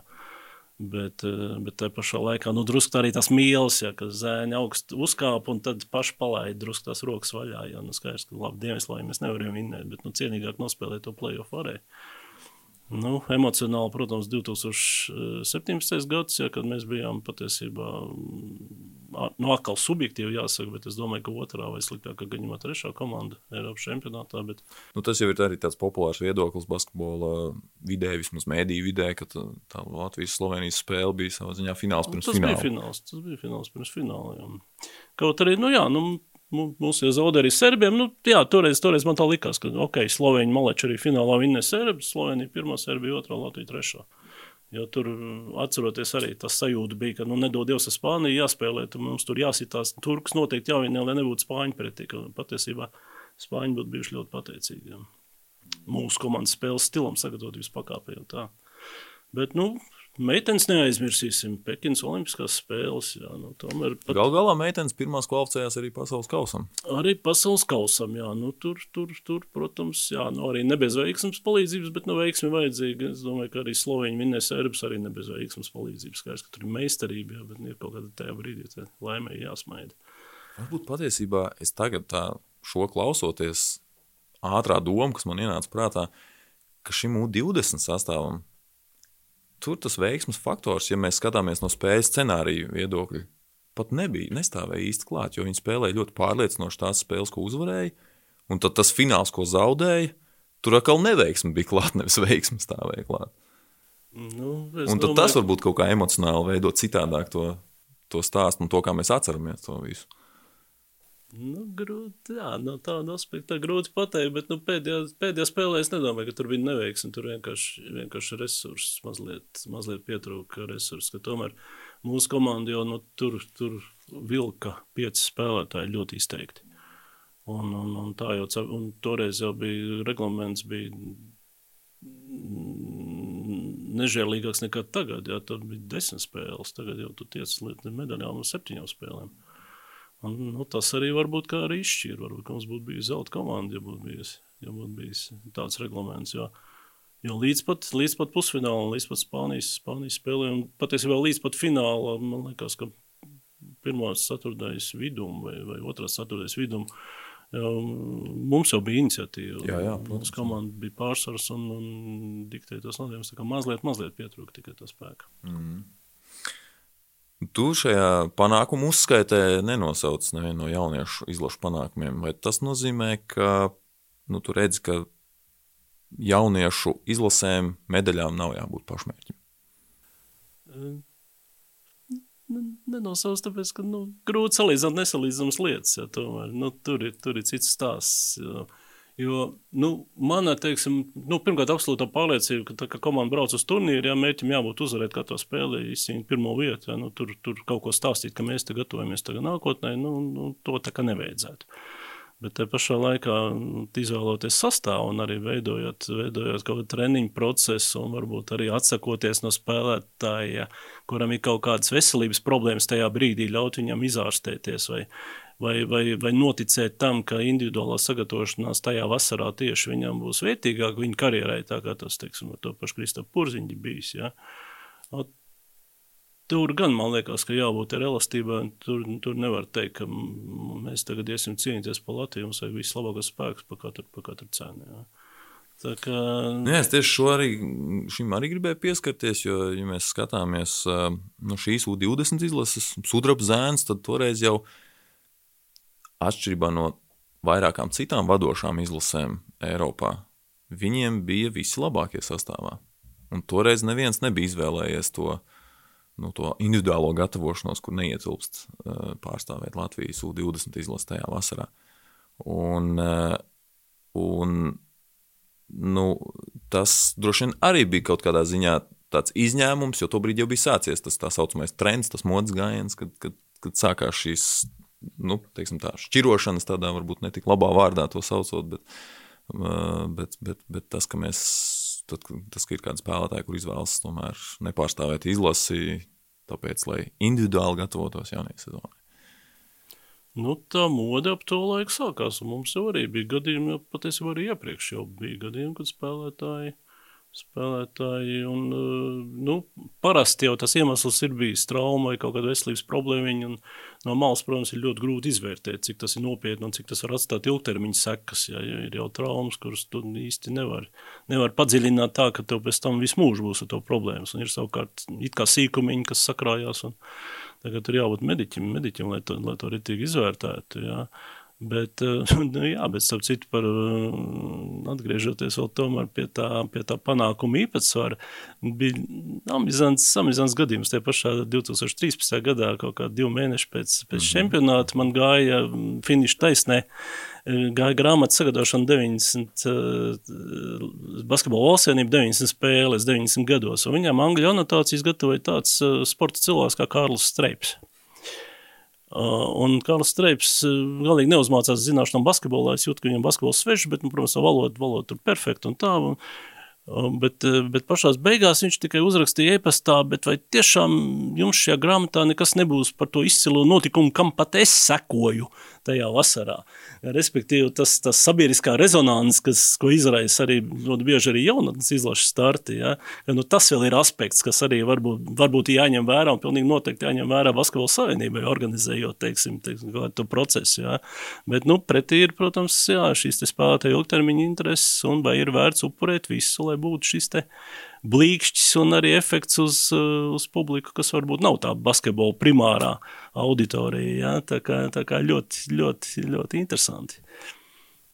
Bet, eh, bet tajā pašā laikā nu, drusku arī tas mīlestības, ja, ka zēni augstu uzkāpa un tad paši palaida drusku tās rokas vaļā. Ja, nu, skaidrs, ka labi, Dienvidslāvijā mēs nevarējām vinnēt, bet nu, cienīgāk nospēlēt to playoff varēja. Nu, emocionāli, protams, 2017. gads, ja, kad mēs bijām patiesībā nu, atkal subjektīvi jāsaka, bet es domāju, ka otrā vai sliktākā gadījumā trešā komanda Eiropas čempionātā. Bet... Nu, tas jau ir arī tāds populārs viedoklis basketbola vidē, vismaz mēdīju vidē, ka tā Latvijas-Slovenijas spēle bija savā ziņā fināls nu, pirms tas fināla. Bija fināls, tas bija fināls pirms fināla. Jā. Kaut arī, nu jā, nu, Mums jau zaudēja arī serbiem. Nu, jā, toreiz, toreiz man tā likās, ka ok, Slovēņi maleči arī finālā vinnē serbi. Slovenija pirmā, Serbija otrā, Latvija trešā. Jo tur, atceroties, arī tas sajūta bija, ka, nu, nedod Dievs, ar Spāniju jāspēlē, tad mums tur jāsitās. Turks noteikti jāvienē, lai nebūtu Spāņu pretī. Patiesībā Spāņi būtu bijuši ļoti pateicīgi. Jā. Mūsu komandas spēles stilam sagatavot vispakāpēju. Bet, nu, Meitenes neaizmirsīsim. Pekinas Olimpiskās spēles. Jā, nu, pat... Galu galā meitenes pirmās kvalificējās arī pasaules kausam. Arī pasaules kausam, jā. Nu, tur, tur, tur, protams, jā, nu, arī ne bez veiksmes palīdzības, bet nu, veiksmi vajadzīga. Es domāju, ka arī Slovēņi vinnēs Erbs arī ne bez veiksmes palīdzības. Skaidrs, ka tur ir meistarība, jā, bet ir kaut kāda tajā brīdī tā laimē jāsmaida. Varbūt patiesībā es tagad tā šo klausoties ātrā doma, kas man ienāca prātā, ka šim U20 sastāvam tur tas veiksmes faktors, ja mēs skatāmies no spēles scenāriju viedokļa, pat nebija, nestāvēja īsti klāt, jo viņi spēlēja ļoti pārliecinoši tās spēles, ko uzvarēja, un tad tas fināls, ko zaudēja, tur atkal neveiksme bija klāt, nevis veiksme stāvēja klāt. Nu, un tad domāju... tas varbūt kaut kā emocionāli veidot citādāk to, to stāstu un to, kā mēs atceramies to visu. Nu, grūti, jā, no tāda aspekta grūti pateikt, bet nu, pēdējā, pēdējā spēlē es nedomāju, ka tur bija neveiksme. Tur vienkārši, vienkārši resursi mazliet, mazliet pietrūka resursi. Tomēr mūsu komanda jau nu, tur, tur vilka pieci spēlētāji ļoti izteikti. Un, un, un tā jau un toreiz jau bija reglaments, bija nežēlīgāks nekā tagad. Jā, tur bija desmit spēles, tagad jau tu tiec līdz medaļām un septiņām spēlēm. Un, nu, tas arī varbūt kā arī izšķīra. Varbūt mums būtu bijusi zelta komanda, ja būtu bijis, ja būtu bijis tāds reglaments. Jo, jo līdz pat, līdz pat pusfinālam, līdz pat Spānijas, Spānijas spēlēm, patiesībā līdz pat finālam, man liekas, ka pirmās ceturtais vidum vai, vai otrās ceturtais vidum. Mums jau bija iniciatīva. Jā, jā, protams. Komanda bija pārsvars un, un diktēja tos nozīmes. Tā kā mazliet, mazliet pietrūka tikai tā spēka. Mm. Tu šajā panākumu uzskaitē nenosauc nevienu no jauniešu izlašu panākumiem. Vai tas nozīmē, ka nu, tu redzi, ka jauniešu izlasēm medaļām nav jābūt pašmērķim? Nenosauc, tāpēc, ka nu, grūti salīdzināt nesalīdzinamas lietas. Ja, tomēr, nu, tur, ir, tur ir cits stāsts. Jo, Jo, nu, manā teiksim, nu, pirmkārt, absolūta pārliecība, ka, tā, ka komanda brauc uz turnīru, ja mērķim jābūt uzvarēt katrā spēlē, izcīnīt pirmo vietu, ja, nu, tur, tur kaut ko stāstīt, ka mēs te gatavojamies tagad nākotnē, nu, nu, to tā kā nevajadzētu. Bet te pašā laikā nu, izvēloties sastāvu un arī veidojot, veidojot kaut kādu treniņu procesu, un varbūt arī atsakoties no spēlētāja, kuram ir kaut kādas veselības problēmas tajā brīdī, ļaut viņam izārstēties vai vai, vai, vai noticēt tam, ka individuālā sagatavošanās tajā vasarā tieši viņam būs vērtīgāk viņa karjerai, tā kā tas, teiksim, ar to pašu Kristofu Purziņu bijis. Ja? Tur gan man liekas, ka jābūt elastībai. Tur, tur nevar teikt, ka mēs tagad iesim cīnīties par Latviju. Mums vajag vislabākos spēkus par katru, par katru cenu. Jā. Kā... Nu jā, es tieši arī, šim arī gribēju pieskarties, jo, ja mēs skatāmies no šīs U20 izlases, sudraba zēns, tad toreiz jau atšķirībā no vairākām citām vadošām izlasēm Eiropā, viņiem bija visi labākie sastāvā. Un toreiz neviens nebija izvēlējies to, nu, to individuālo gatavošanos, kur neietilpst pārstāvēt Latvijas U20 izlasi tajā vasarā. Un, un nu, tas droši vien arī bija kaut kādā ziņā tāds izņēmums, jo tobrīd jau bija sācies tas tā saucamais trends, tas modes gājiens, kad, kad, kad sākās šīs nu, tā, šķirošanas, tādā varbūt ne tik labā vārdā to saucot, bet, bet, bet, bet tas, ka mēs, tad, tas, ka ir kādi spēlētāji, kur izvēlas tomēr nepārstāvēt izlasi, tāpēc, lai individuāli gatavotos jaunajai sezonai. Nu, tā mode ap to laiku sākās. Mums jau arī bija gadījumi, jau patiesībā arī iepriekš jau bija gadījumi, kad spēlētāji. Spēlētāji, un, nu, parasti jau tas iemesls ir bijis trauma vai kaut kāda veselības problēma. No malas, protams, ir ļoti grūti izvērtēt, cik tas ir nopietni un cik tas var atstāt ilgtermiņa sekas. Ja, ja ir jau traumas, kuras tu īsti nevar, nevar padziļināt tā, ka tev pēc tam visu mūžu būs ar to problēmas. Un ir savukārt it kā sīkumiņi, kas sakrājās. Un, Tagad tur jābūt mediķim, mediķim lai, to, lai to ritīgi izvērtētu. Jā. Bet, eh, nu, jā, bet starp citu, par, eh, atgriežoties vēl pie tā, pie tā panākuma īpatsvara, bija amizants, amizants gadījums. Tie pašā 2013. gadā, kaut kā divi mēneši pēc, pēc mm -hmm. čempionāta, man gāja mm, finiša taisnē, eh, gāja grāmatas sagatavošana 90, uh, basketbola valstsienība 90 spēles, 90 gados, un viņām angļu anotācijas gatavoja tāds sporta cilvēks kā Kārlis Streips. Uh, un Karls Streips uh, galīgi neuzmācās zināšanām basketbolā. Es jūtu, ka viņam basketbols svešs, bet, nu, protams, valoda, valoda tur perfekta un tā. Un, Bet, bet pašā beigās viņš tikai uzrakstīja e-pastā, vai tiešām jums šajā grāmatā nekas nebūs par to izcilu notikumu, kam pat es sekoju tajā vasarā? Respektīvi, tas, tas sabiedriskā rezonance, kas, ko izraisa arī ļoti bieži arī jaunatnes izlaša starti, ja? nu, tas vēl ir aspekts, kas arī varbūt, varbūt jāņem vērā un pilnīgi noteikti jāņem vērā Basketbola savienībai, organizējot, teiksim, teiksim to procesu. Ja? Bet, nu, pretī ir, protams, jā, šīs spēlētāju ilgtermiņa intereses un vai ir vērts upurēt visu, lai būtu šis blīkšķis un arī efekts uz, uh, uz publiku, kas varbūt nav tā basketbola primārā auditorija. Ja? Tā, kā, tā kā ļoti, ļoti, ļoti interesanti.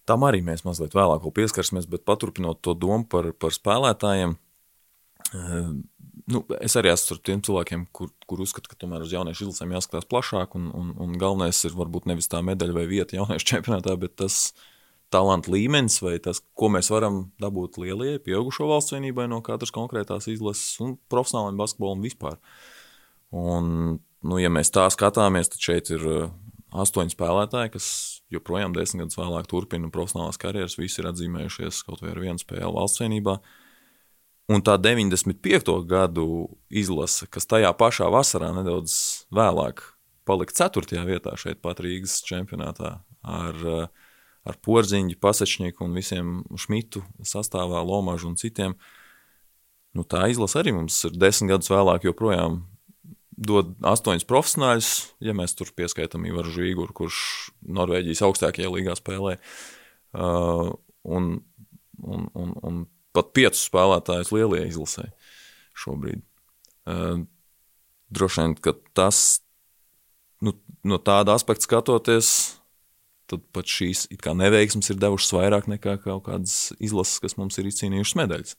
Tam arī mēs mazliet vēlāk pieskarsimies, bet paturpinot to domu par, par spēlētājiem. Uh, nu, es arī esmu ar tiem cilvēkiem, kur, kur uzskata, ka tomēr uz jauniešu izlasēm jāskatās plašāk, un, un, un galvenais ir varbūt nevis tā medaļa vai vieta jauniešu čempionātā, bet tas, uh, talantu līmenis vai tas, ko mēs varam dabūt lielajai, pieaugušo valsts vienībai no katras konkrētās izlases un profesionālajiem basketbolam vispār. Un, nu, ja mēs tā skatāmies, tad šeit ir uh, astoņi spēlētāji, kas joprojām desmit gadus vēlāk turpina profesionālās karjeras, visi ir atzīmējušies kaut vai ar vienu spēli valsts vienībā. Un tā 95. gadu izlase, kas tajā pašā vasarā nedaudz vēlāk palika 4. vietā šeit pat Rīgas čempionātā ar uh, ar Porziņu, Pasečnieku un visiem Šmitu sastāvā, Lomažu un citiem. Nu, tā izlase arī mums ir desmit gadus vēlāk joprojām dod astoņus profesionāļus, ja mēs tur pieskaitām Ivaru Žīguru, kurš Norvēģijas augstākajā līgā spēlē, uh, un, un, un, un pat piecus spēlētājus lielajai izlasē šobrīd. Uh, droši vien, ka tas nu, no tāda aspekta skatoties, tad pat šīs neveiksmes ir devušas vairāk nekā kaut kādas izlases, kas mums ir izcīnījušas medaļas.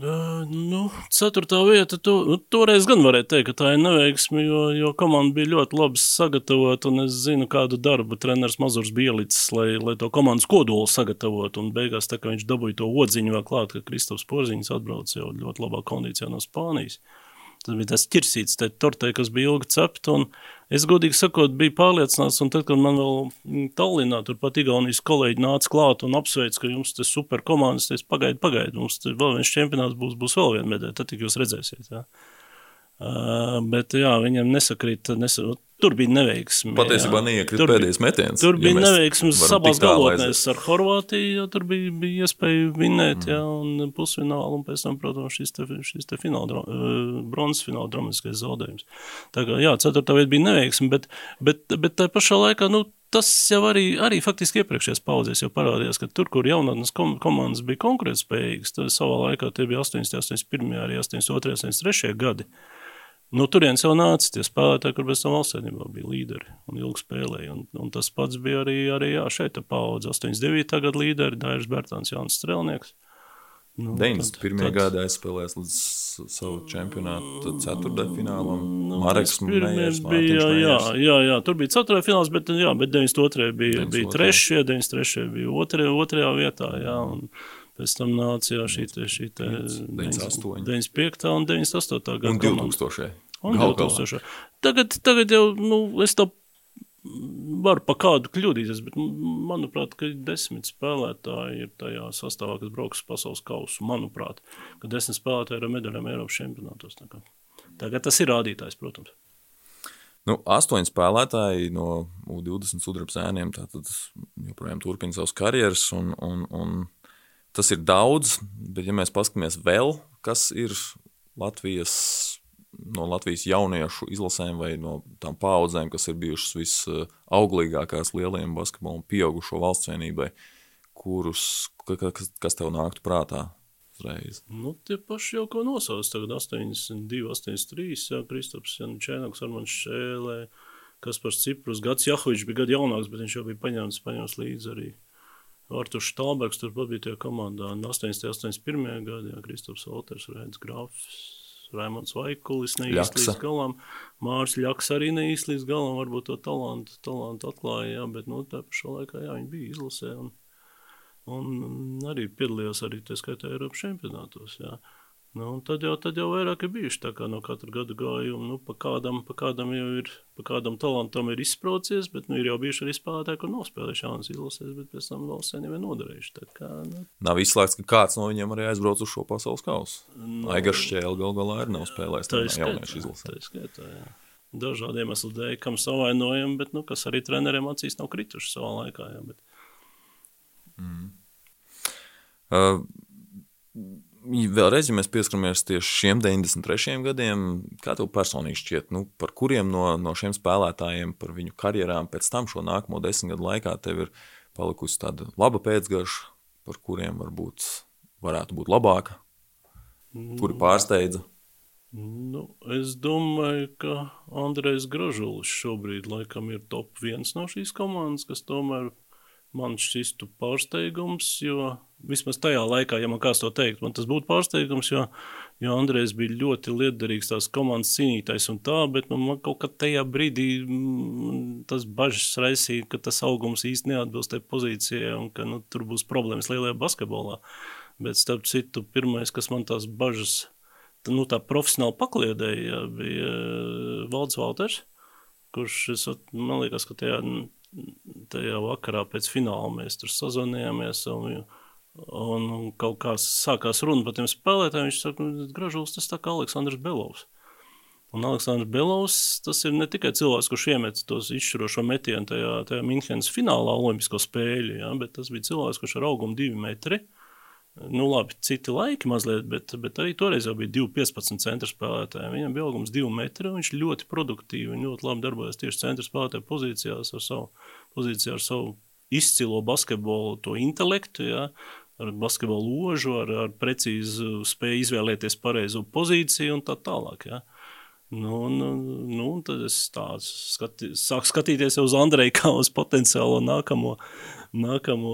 Uh, nu, ceturtā vieta, to, nu, toreiz gan varēja teikt, ka tā ir neveiksme, jo, jo komanda bija ļoti labi sagatavota, es zinu, kādu darbu treneris Mazurs bija ielicis, lai, lai to komandas kodolu sagatavotu, un beigās tā kā viņš dabūja to odziņu vēl klāt, ka Kristofs Porziņš atbrauc jau ļoti labā kondīcijā no Spānijas. Uh, Tas bija tas ķirsīts, tā tortē, kas bija ilgi cepta. Es godīgi sakot, biju pārliecināts, un tad, kad man vēl Tallinā, turpat Igaunijas kolēģi nāca klāt un apsveic, ka jums tas super komandas, es pagaidu, pagaidu, mums vēl viens čempionāts būs, būs vēl viena medaļa, tad tik jūs redzēsiet. Jā. Uh, bet jā, viņam nesakrīt, nesa, tur bija neveiksmi. Patiesībā neiekrita pēdējais metiens. Tur bija ja neveiksmes abās galotnēs ar Horvātiju, jo tur bija, bija iespēja vinēt, mm. jā, un pusfinālu, un pēc tam, protams, šis te, šis te fināla, uh, bronzas fināla dramatiskais zaudējums. Tā kā, jā, ceturtā vieta bija neveiksmi, bet, bet, bet tā pašā laikā, nu, tas jau arī, arī faktiski iepriekšējās paudzēs jau parādījās, ka tur, kur jaunatnes kom komandas bija konkurētspējīgas, tad savā laikā tie bija 80, 81, arī 82, 83 gadi. No turienes jau nāca tie spēlētāji, kur bez tam valstsēdībā bija līderi un ilgi spēlēja. Un, un tas pats bija arī, arī jā, šeit paudze 89. gada līderi, Dairis Bertāns, Jānis Strelnieks. Nu, 91. Tad, gadā aizspēlējis līdz savu čempionātu ceturtajam finālam. Nu, Marks Mējers, bija, jā, jā, jā, tur bija ceturtajā fināls, bet, jā, bet 92. bija, 92. bija trešie, 93. bija otrajā, otrajā vietā, jā, un pēc tam nāca jā, šī te, šī te 98. 95. un 98. gada. Un 2000. Un 2000. Tagad, tagad jau, nu, es to var pa kādu kļūdīties, bet manuprāt, ka desmit spēlētāji ir tajā sastāvā, kas brauks pasaules kausu. Manuprāt, ka desmit spēlētāji ir ar medaļām Eiropas čempionātos. Tagad tas ir rādītājs, protams. Nu, astoņi spēlētāji no U20 sudraba sēniem joprojām turpina savas karjeras, un, un, un tas ir daudz, bet ja mēs paskatāmies vēl, kas ir Latvijas no Latvijas jauniešu izlasēm vai no tām paudzēm, kas ir bijušas visauglīgākās lielajiem basketbolam, pieaugušo valsts vienībai, kurus, kas, kas tev nāktu prātā? Uzreiz. Nu, tie paši jau ko nosauc. Tagad 82, 83, jā, Kristaps Jančēnoks, Armans Šēlē, Kaspars Ciprus, Gats Jahovičs bija gadu jaunāks, bet viņš jau bija paņemts, paņemts līdzi arī. Artur Štalbergs turpat bija tajā komandā. 80, 81. gadā, jā, Kristaps Volters, Rēdz Grafs, Raimons Vaikulis neīsti līdz galam, Mārs Ļaks arī neīsti līdz galam, varbūt to talantu, talantu atklāja, jā, bet nu, tā pašā laikā jā, viņi bija izlasē un, un arī piedalījās arī tā skaitā Eiropas čempionātos. Jā. Nu, tad, jau, tad jau vairāk ir bijuši tā kā no katra gada gājuma. Nu, pa kādam, pa kādam jau ir, pa kādam talantam ir izsprocies, bet nu, ir jau bijuši arī spēlētāji, kur nav spēlējuši jaunas izlases, bet pēc tam valsts jau ir noderējuši. Tā kā, nu. Nav izslēgts, ka kāds no viņiem arī aizbrauc uz šo pasaules kausu. No, nu, Aigars Šķēle gal galā arī nav spēlējis tādā jauniešu izlasē. Tā skaitā, jā. Dažādu iemeslu dēļ, kam savainojam, bet nu, kas arī treneriem acīs nav krituši savā laikā. Jā, bet... mm. uh, Vēlreiz, ja mēs pieskaramies tieši šiem 93 gadiem, kā tev personīgi šķiet, nu, par kuriem no, no šiem spēlētājiem, par viņu karjerām pēc tam šo nākamo desmit gadu laikā tev ir palikusi tāda laba pēcgaša, par kuriem varbūt varētu būt labāka, kuri pārsteidza? Nu, es domāju, ka Andrejs Gražulis šobrīd laikam ir top viens no šīs komandas, kas tomēr man šķistu pārsteigums, jo vismaz tajā laikā, ja man kāds to teikt, man tas būtu pārsteigums, jo, jo Andrejs bija ļoti liederīgs tās komandas cīnītājs un tā, bet nu, man kaut kā tajā brīdī mm, tas bažas raisīja, ka tas augums īsti neatbilst tai pozīcijai un ka nu, tur būs problēmas lielajā basketbolā. Bet starp citu, pirmais, kas man tās bažas, nu tā profesionāli pakliedēja, bija eh, Valds Valters, kurš, es, man liekas, ka tajā tajā vakarā pēc fināla mēs tur sazvanījāmies. Un, un, un kaut kā sākās runa par tiem spēlētājiem. Viņš saka, ka Gražulis tas tā kā Aleksandrs Belovs. Un Aleksandrs Belovs tas ir ne tikai cilvēks, kurš iemet tos izšķirošo metienu tajā, tajā Minhenes finālā Olimpisko spēļu, ja, bet tas bija cilvēks, kurš ar augumu divi metri. Nu, labi, citi laiki mazliet, bet, bet arī toreiz jau bija 2,15 centra spēlētāji. Viņam bija augums 2 metri, viņš ļoti produktīvi un ļoti labi darbojas tieši centra spēlētāja pozīcijās ar savu, pozīciju, ar savu izcilo basketbolu, to intelektu, ja, ar basketbolu ložu, ar, ar precīzu spēju izvēlēties pareizo pozīciju un tā tālāk. Ja. Nu, nu, nu, tad es skati, sāku skatīties uz Andreju kā uz potenciālo nākamo, nākamo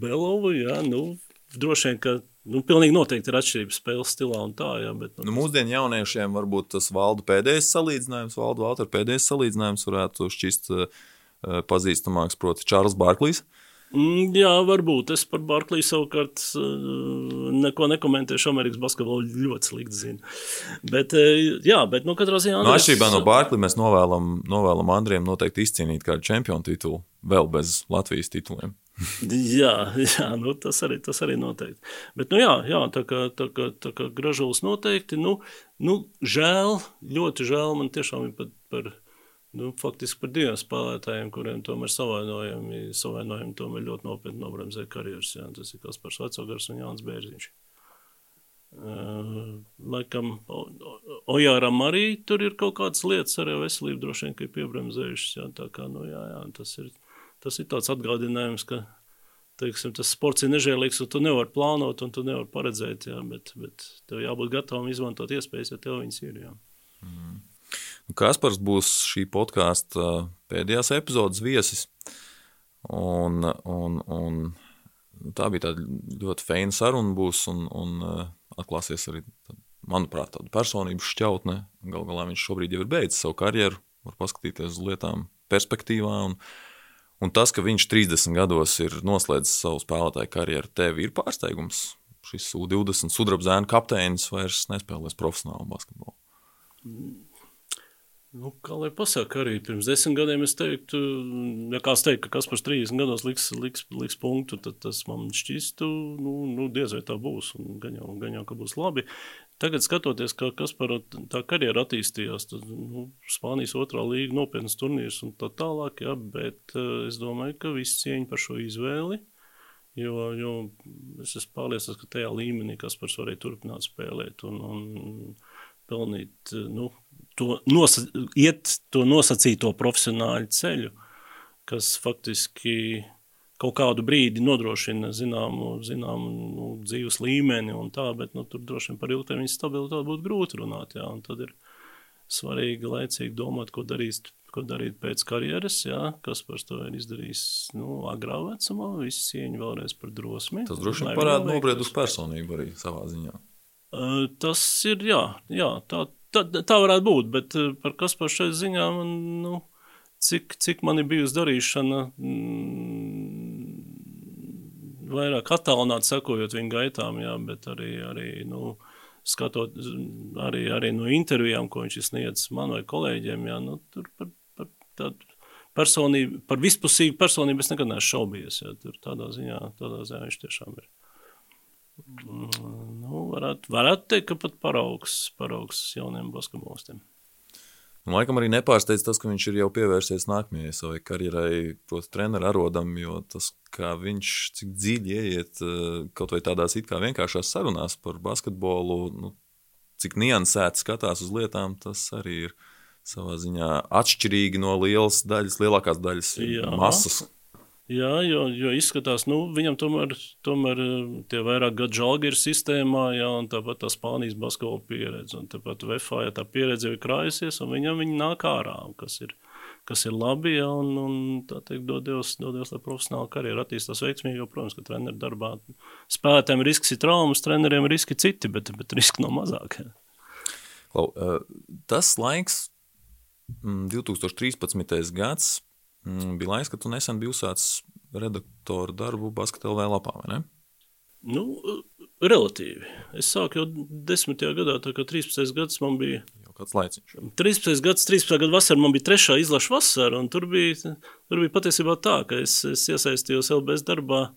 Belovu. Ja, nu, droši vien, ka nu, pilnīgi noteikti ir atšķirības spēles stilā un tā. Jā, bet, nu, nu, mūsdienu jauniešiem varbūt tas valdu pēdējais salīdzinājums, valdu Valtra pēdējais salīdzinājums varētu šķist uh, pazīstamāks, proti, Čārls Barklīs. Mm, jā, varbūt. Es par Barkliju savukārt uh, neko nekomentēšu. Amerikas basketbolu ļoti slikti zinu. Bet, uh, jā, bet nu, katrā ziņā. No nu, atšķirībā no Barklija mēs novēlam, novēlam Andriem noteikti izcīnīt kādu čempionu titulu vēl bez Latvijas tituliem jā, jā nu, tas, arī, tas arī noteikti. Bet, nu, jā, jā, tā kā, tā kā, tā kā gražulis noteikti, nu, nu, žēl, ļoti žēl man tiešām ir par, par nu, faktiski par diviem spēlētājiem, kuriem tomēr savainojumi, savainojumi tomēr ļoti nopietni nobremzē karjeras. Jā. Tas ir Kaspars Vecogars un Jānis Bērziņš. Uh, laikam, Ojāram arī tur ir kaut kādas lietas, arī veselība droši vien, ir piebremzējušas. Jā, tā kā, nu, jā, jā, tas, ir, tas ir tāds atgādinājums, ka teiksim, tas sports ir nežēlīgs, un tu nevari plānot, un tu nevari paredzēt, jā, bet, bet tev jābūt gatavam izmantot iespējas, ja tev viņas ir. Jā. Mm. Kaspars būs šī podkāsta pēdējās epizodes viesis. Un, un, un tā bija tāda ļoti feina saruna, būs, un, un atklāsies arī, manuprāt, tāda personības šķautne. Galu galā viņš šobrīd jau ir beidzis savu karjeru, var paskatīties uz lietām perspektīvā. Un, un tas, ka viņš 30 gados ir noslēdzis savu spēlētāju karjeru, tev ir pārsteigums. Šis U20 sudraba zēna kapteinis vairs nespēlēs profesionālu basketbolu. Nu, kā lai pasakā, arī pirms desmit gadiem es teiktu, ja kāds teikt, ka kas par 30 gados liks, liks, liks punktu, tad tas man šķistu, nu, nu diez vai tā būs, gan jau, gan jau, ka būs labi. Tagad skatoties, kā kas par tā karjeru attīstījās, tad, nu, Spānijas otrā līga nopietnas turnīrs un tā tālāk, jā, bet uh, es domāju, ka viss cieņa par šo izvēli, jo, jo es esmu pārliecināts, ka tajā līmenī Kaspars varēja turpināt spēlēt un, un pelnīt, nu, to, nosa, iet to nosacīto profesionāļu ceļu, kas faktiski kaut kādu brīdi nodrošina zināmu, zināmu nu, dzīves līmeni un tā, bet nu, tur droši vien par ilgtermiņa stabilitāti būtu grūti runāt. Jā, un tad ir svarīgi laicīgi domāt, ko darīs. Ko darīt pēc karjeras, jā, kas par to ir izdarījis nu, agrā vecumā. Visi cieņi vēlreiz par drosmi. Tas droši vien parāda nobriedus personību arī savā ziņā. Uh, tas ir, jā, jā tā, tā, tā varētu būt, bet eh, par kas par šai ziņā man, nu, cik, cik man ir bijusi darīšana mm, vairāk attālināt, sekojot viņa gaitām, jā, bet arī, arī nu, skatot arī, arī no intervijām, ko viņš sniedz man vai kolēģiem, jā, nu, tur par, par tādu personību, par vispusīgu personību es nekad neesmu šaubies, jā, tur tādā ziņā, tādā ziņā viņš tiešām ir. Nu, varētu, varētu teikt, ka pat paraugs, paraugs jauniem basketbolistiem. Un, laikam arī nepārsteidz tas, ka viņš ir jau pievērsies nākamajai savai karjerai, proti, treneru arodam, jo tas, kā viņš cik dziļi ieiet eh, kaut vai tādās it kā vienkāršās sarunās par basketbolu, nu, cik niansēti skatās uz lietām, tas arī ir savā ziņā atšķirīgi no lielas daļas, lielākās daļas Jā. masas. Jā, jo, jo izskatās, nu, viņam tomēr, tomēr eh, tie vairāk gadu žāgi ir sistēmā, jā, un tāpat tā Spānijas basketbola pieredze. Tāpat VFA, ja tā pieredze ir krājusies, un viņam viņa nāk ārā, kas ir, kas ir labi, jā, un, un tā teikt, dodies, dodies, lai profesionāla karjera attīstās veiksmīgi, jo, protams, ka treneru darbā spēlētājiem risks ir traumas, treneriem riski citi, bet, bet riski nav mazāk. Jā. Klau, eh, tas laiks, 2013. Mm, gads, bija laiks, ka tu nesen biji uzsācis redaktoru darbu Basketbolā lapā, vai ne? Nu, relatīvi. Es sāku jau 10. gadā, tā kā 13. gads man bija. Jau kāds laiciņš. 13. gads, 13. gada vasarā man bija trešā izlaša vasara, un tur bija, tur bija patiesībā tā, ka es, es iesaistījos LBS darbā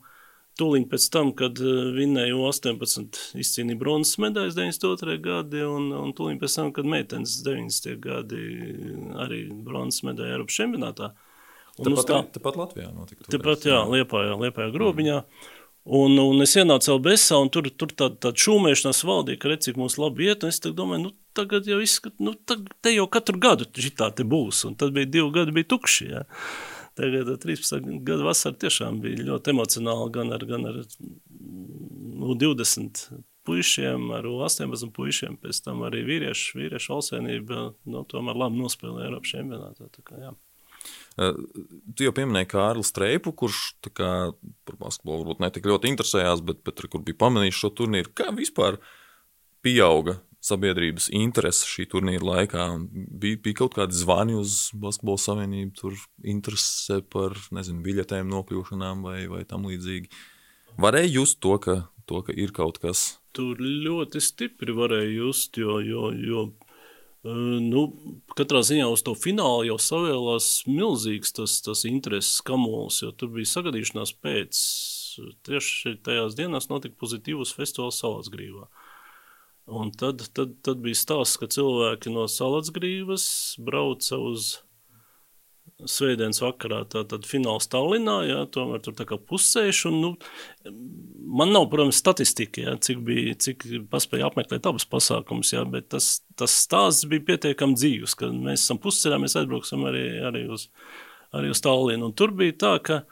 tūlīt pēc tam, kad eh, vinnēju 18 izcīnīja bronzas medaļas 92. gadi, un, un tūlīt pēc tam, kad meitenes 90. gadi arī bronzas medaļa Eiropas čempionātā. Uh, Tāpat, tā, tāpat Latvijā notika. Tāpat, jā, Liepājā, Liepājā grobiņā. Mm. Un, un es ienācu LBS, un tur, tur tāda tā šūmēšanās valdīja, ka redz, cik mums labi iet. Es domāju, nu, tagad jau izskat, nu, tagad, te jau katru gadu šitā te būs. Un tad bija divi gadi, bija tukši. Jā. Tagad 13 gadu vasara tiešām bija ļoti emocionāla gan ar, gan ar nu, 20 puišiem, ar 18 puišiem, pēc tam arī vīriešu, vīriešu valsēnība, nu, tomēr labi nospēlēja Eiropas čempionātā. Eh, tu jau pieminēji Kārlu Streipu, kurš kā, par basketbolu varbūt ne tik ļoti interesējās, bet, bet kur bija pamanījis šo turnīru. Kā vispār pieauga sabiedrības interese šī turnīra laikā? Bija, bija kaut kādi zvani uz Basketbola savienību, tur interese par nezinu, biļetēm nokļūšanām vai, vai tam līdzīgi. Varēja just to, ka, to, ka ir kaut kas. Tur ļoti stipri varēja just, jo, jo, jo Nu, katrā ziņā uz to finālu jau savēlās milzīgs tas, tas intereses kamols, jo tur bija sagadīšanās pēc. Tieši tajās dienās notika pozitīvs festivāls Salātsgrīvā. Un tad, tad, tad bija stāsts, ka cilvēki no Salātsgrīvas brauca uz Svētdienas vakarā, tātad fināls Tallinā, jā, tomēr tur tā kā pusceļš, un, nu, man nav, protams, statistika, jā, cik bija, cik paspēja apmeklēt abas pasākumus, jā, bet tas, tas stāsts bija pietiekami dzīvs, ka mēs esam pusceļā, mēs aizbrauksim arī, arī uz, arī uz Tallinu, un tur bija tā, ka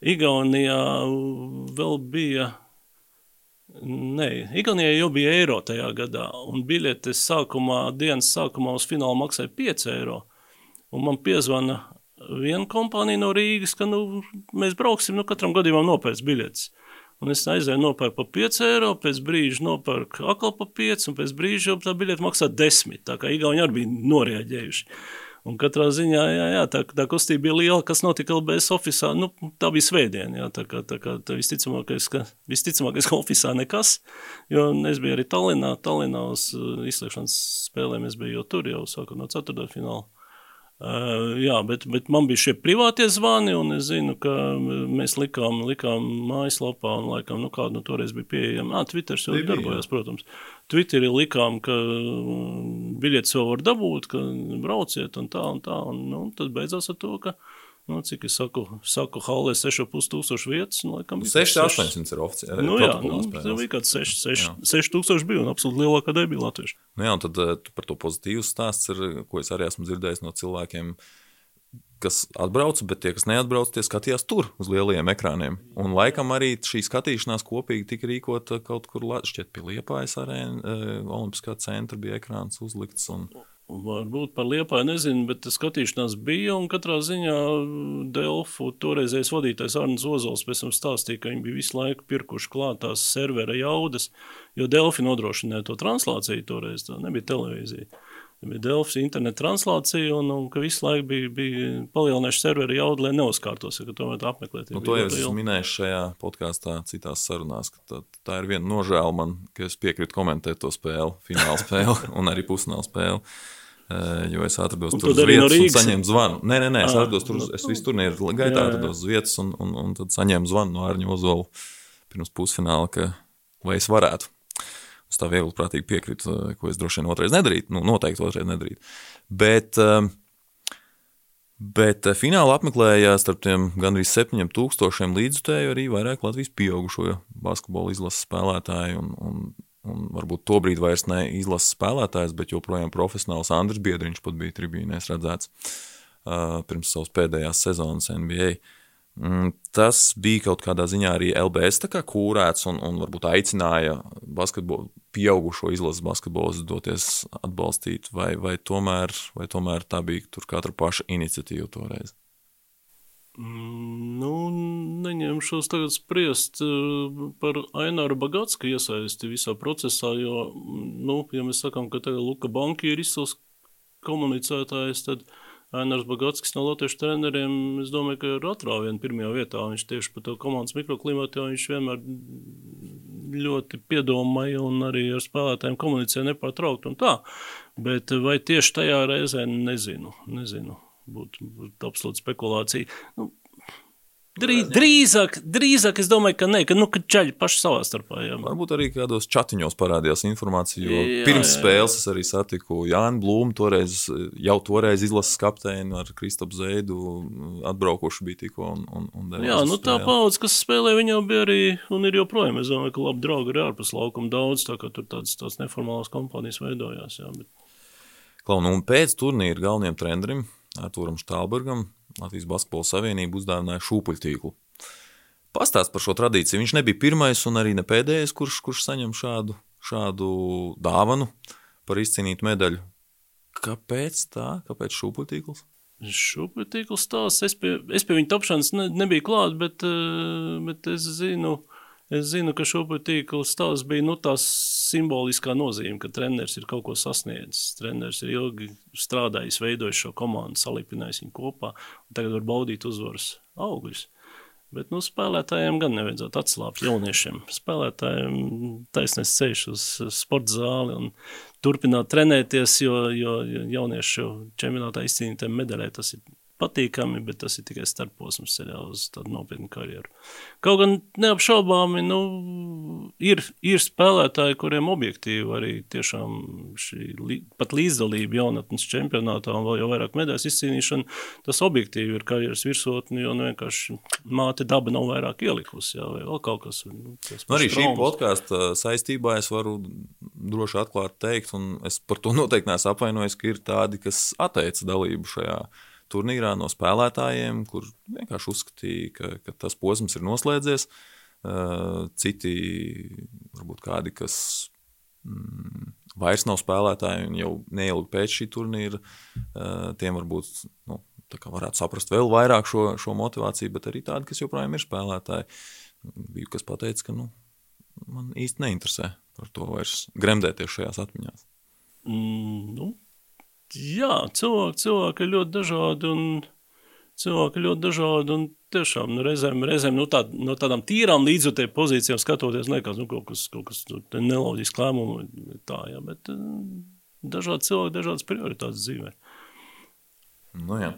Igaunijā vēl bija, Nē, Igaunijai jau bija eiro tajā gadā, un biļetes sākumā, dienas sākumā uz finālu maksāja 5 eiro. Un man piezvana viena kompānija no Rīgas, ka nu, mēs brauksim, nu, katram gadījumam nopērts biļetes. Un es aizēju nopērku par 5 eiro, pēc brīža nopērku atkal par 5, un pēc brīža jau tā biļete maksā 10. Tā kā Igauni arī bija noreaģējuši. Un katrā ziņā jā, jā, tā, tā kustība bija liela, kas notika LBS oficiālā. Nu, tā bija svētdiena. Jā, tā kā, tā kā tā visticamākais, ka, visticamākais, ka oficiālā nekas. Jo es biju arī Tallinā, Tallinā uz uh, izslēgšanas spēlēm. Es biju jau tur, jau sākot no ceturtdaļfināla fināla. Uh, jā, bet, bet man bija šie privātie zvani, un es zinu, ka mēs likām, likām mājaslapā, un laikam, nu, kāda nu, toreiz bija pieejama. Ah, Twitter jau darbojās, protams. Twitterī likām, ka biļetes jau var dabūt, ka brauciet un tā un tā, un nu, tad beidzās ar to, ka Nu, cik es saku, saku Hallē 6,5 tūkstoši vietas. Nu, laikam, 6,800 ir oficiāli. Nu, jā, nu, tā bija kāds 6,000 bija un absolūti lielākā daļa bija latvieši. Nu, jā, un tad uh, par to pozitīvu stāsts ir, ko es arī esmu dzirdējis no cilvēkiem, kas atbrauca, bet tie, kas neatbrauca, tie skatījās tur uz lielajiem ekrāniem. Un laikam arī šī skatīšanās kopīgi tika rīkota kaut kur, šķiet, pie Liepājas arēna, uh, Olimpiskā centra bija ekrāns uzlikts. Un... Varbūt par liepāju nezinu, bet skatīšanās bija. Un katrā ziņā Delfu toreizējais vadītājs Arnēs Ozols pēc tam stāstīja, ka viņi bija visu laiku pirkuši klāt tās servera jaudas, jo Delfi nodrošināja to translāciju toreiz. Tā nebija televīzija. Bija Delfs interneta translācija, un, un ka visu laiku bija, bija palielinājuši servera jaudu, lai neuzkārtos, ka tomēr apmeklēt. Nu, to jau es minēju šajā podkāstā, citās sarunās, ka tā, tā ir viena nožēla man, ka es piekrītu komentēt to spēli, fināla spēli un arī pusfināla spēli. Jo es atrados un tur uz vietas no un saņēmu zvanu. Nē, nē, nē es ah, atrados tur, es visu turnīru gaitā atrados uz vietas un, un, un tad saņēmu zvanu no Arņa Ozola pirms pusfināla, ka vai es varētu. Es tā viegli prātīgi piekrītu, ko es droši vien otrais nedarītu. Nu, noteikti otrais nedarītu. Bet, bet finālā apmeklēja starp tiem gandrīz 7000 līdzutēju arī vairāk Latvijas pieaugušo basketbola izlases spēlētāju. Un, un Un varbūt to brīdi vairs ne izlases spēlētājs, bet joprojām profesionāls Andris Biedriņš pat bija tribīnēs redzēts uh, pirms savas pēdējās sezonas NBA. Mm, tas bija kaut kādā ziņā arī LBS kā kūrēts un, un varbūt aicināja pieaugušo izlases basketbolu doties atbalstīt, vai, vai, tomēr, vai tomēr tā bija katra paša iniciatīva toreiz. Nu, neņemšos tagad spriest eh, par Aināru Bagātsku iesaisti visā procesā, jo, nu, ja mēs sakām, ka tagad Luka Banki ir izcils komunicētājs, tad Ainārs Bagātskis no latviešu treneriem, es domāju, ka ir atrāviena pirmajā vietā. Viņš tieši par to komandas mikroklimatu, jo viņš vienmēr ļoti piedomāja un arī ar spēlētājiem komunicēja nepārtraukt un tā. Bet vai tieši tajā reizē nezinu, nezinu būtu, absolūta spekulācija. Nu, Drīz, drīzāk, drīzāk es domāju, ka nē, ka, nu, ka čaļi paši savā starpā. Jā. Varbūt arī kādos chatiņos parādījās informācija, jo jā, pirms jā. spēles es arī satiku Jānu Blūmu, toreiz, jau toreiz izlases kapteini ar Kristapu Zēdu, atbraukuši bija tikko. Un, un, un jā, nu tā paudze, kas spēlē, viņa jau bija arī, un ir joprojām, es domāju, ka labi draugi ir ārpus laukuma daudz, tā kā tur tādas, tādas neformālas kompānijas veidojās. Jā, bet... Klau, nu, un pēc turnīra galvenajam trenerim Arturam Štālbergam Latvijas Basketbola Savienība uzdāvināja šūpuļtīklu. Pastāst par šo tradīciju. Viņš nebija pirmais un arī ne pēdējais, kurš, kurš saņem šādu, šādu dāvanu par izcīnītu medaļu. Kāpēc tā? Kāpēc šūpuļtīkls? Šūpuļtīkls tās, es pie, es pie viņa tapšanas ne, nebiju klāt, bet, eh, bet es zinu, Es zinu, ka šobrīd tīkls tās bija nu, tās simboliskā nozīme, ka treneris ir kaut ko sasniedzis. Treneris ir ilgi strādājis, veidojis šo komandu, salipinājis viņu kopā, un tagad var baudīt uzvaras augļus. Bet nu, spēlētājiem gan nevajadzētu atslābt jauniešiem. Spēlētājiem taisnēs ceļš uz sporta zāli un turpināt trenēties, jo, jo jauniešu čempionātā izcīnītiem medaļai tas ir patīkami, bet tas ir tikai starposms ceļā uz tādu nopietnu karjeru. Kaut gan neapšaubāmi, nu, ir, ir spēlētāji, kuriem objektīvi arī tiešām šī pat līdzdalība jaunatnes čempionātā un vēl jau vairāk medaļas izcīnīšana, tas objektīvi ir karjeras virsotni, jo nu, vienkārši māte daba nav vairāk ielikusi, jā, vai vēl kaut kas. Nu, nu, arī šī podkāsta saistībā es varu droši atklāt teikt, un es par to noteikti neesmu apvainojis, ka ir tādi, kas atteica dalību šajā turnīrā no spēlētājiem, kur vienkārši uzskatīja, ka, ka tas posms ir noslēdzies. Citi, varbūt kādi, kas mm, vairs nav spēlētāji un jau neilgi pēc šī turnīra, tiem varbūt nu, varētu saprast vēl vairāk šo, šo motivāciju, bet arī tādi, kas joprojām ir spēlētāji. Bija kas teica, ka nu, man īsti neinteresē par to vairs gremdēties šajās atmiņās. Mm, nu, jā, cilvēki, cilvēki ir ļoti dažādi. Un... Cilvēki ļoti dažādi un tiešām nu, reizēm, reizēm nu, tā, no tādām tīrām līdzjūtēju pozīcijām skatoties, liekas, nu, kaut kas, kaut kas nu, neloģisks lēmums. Tā, jā, bet dažādi cilvēki, dažādas prioritātes dzīvē. Nu, jā.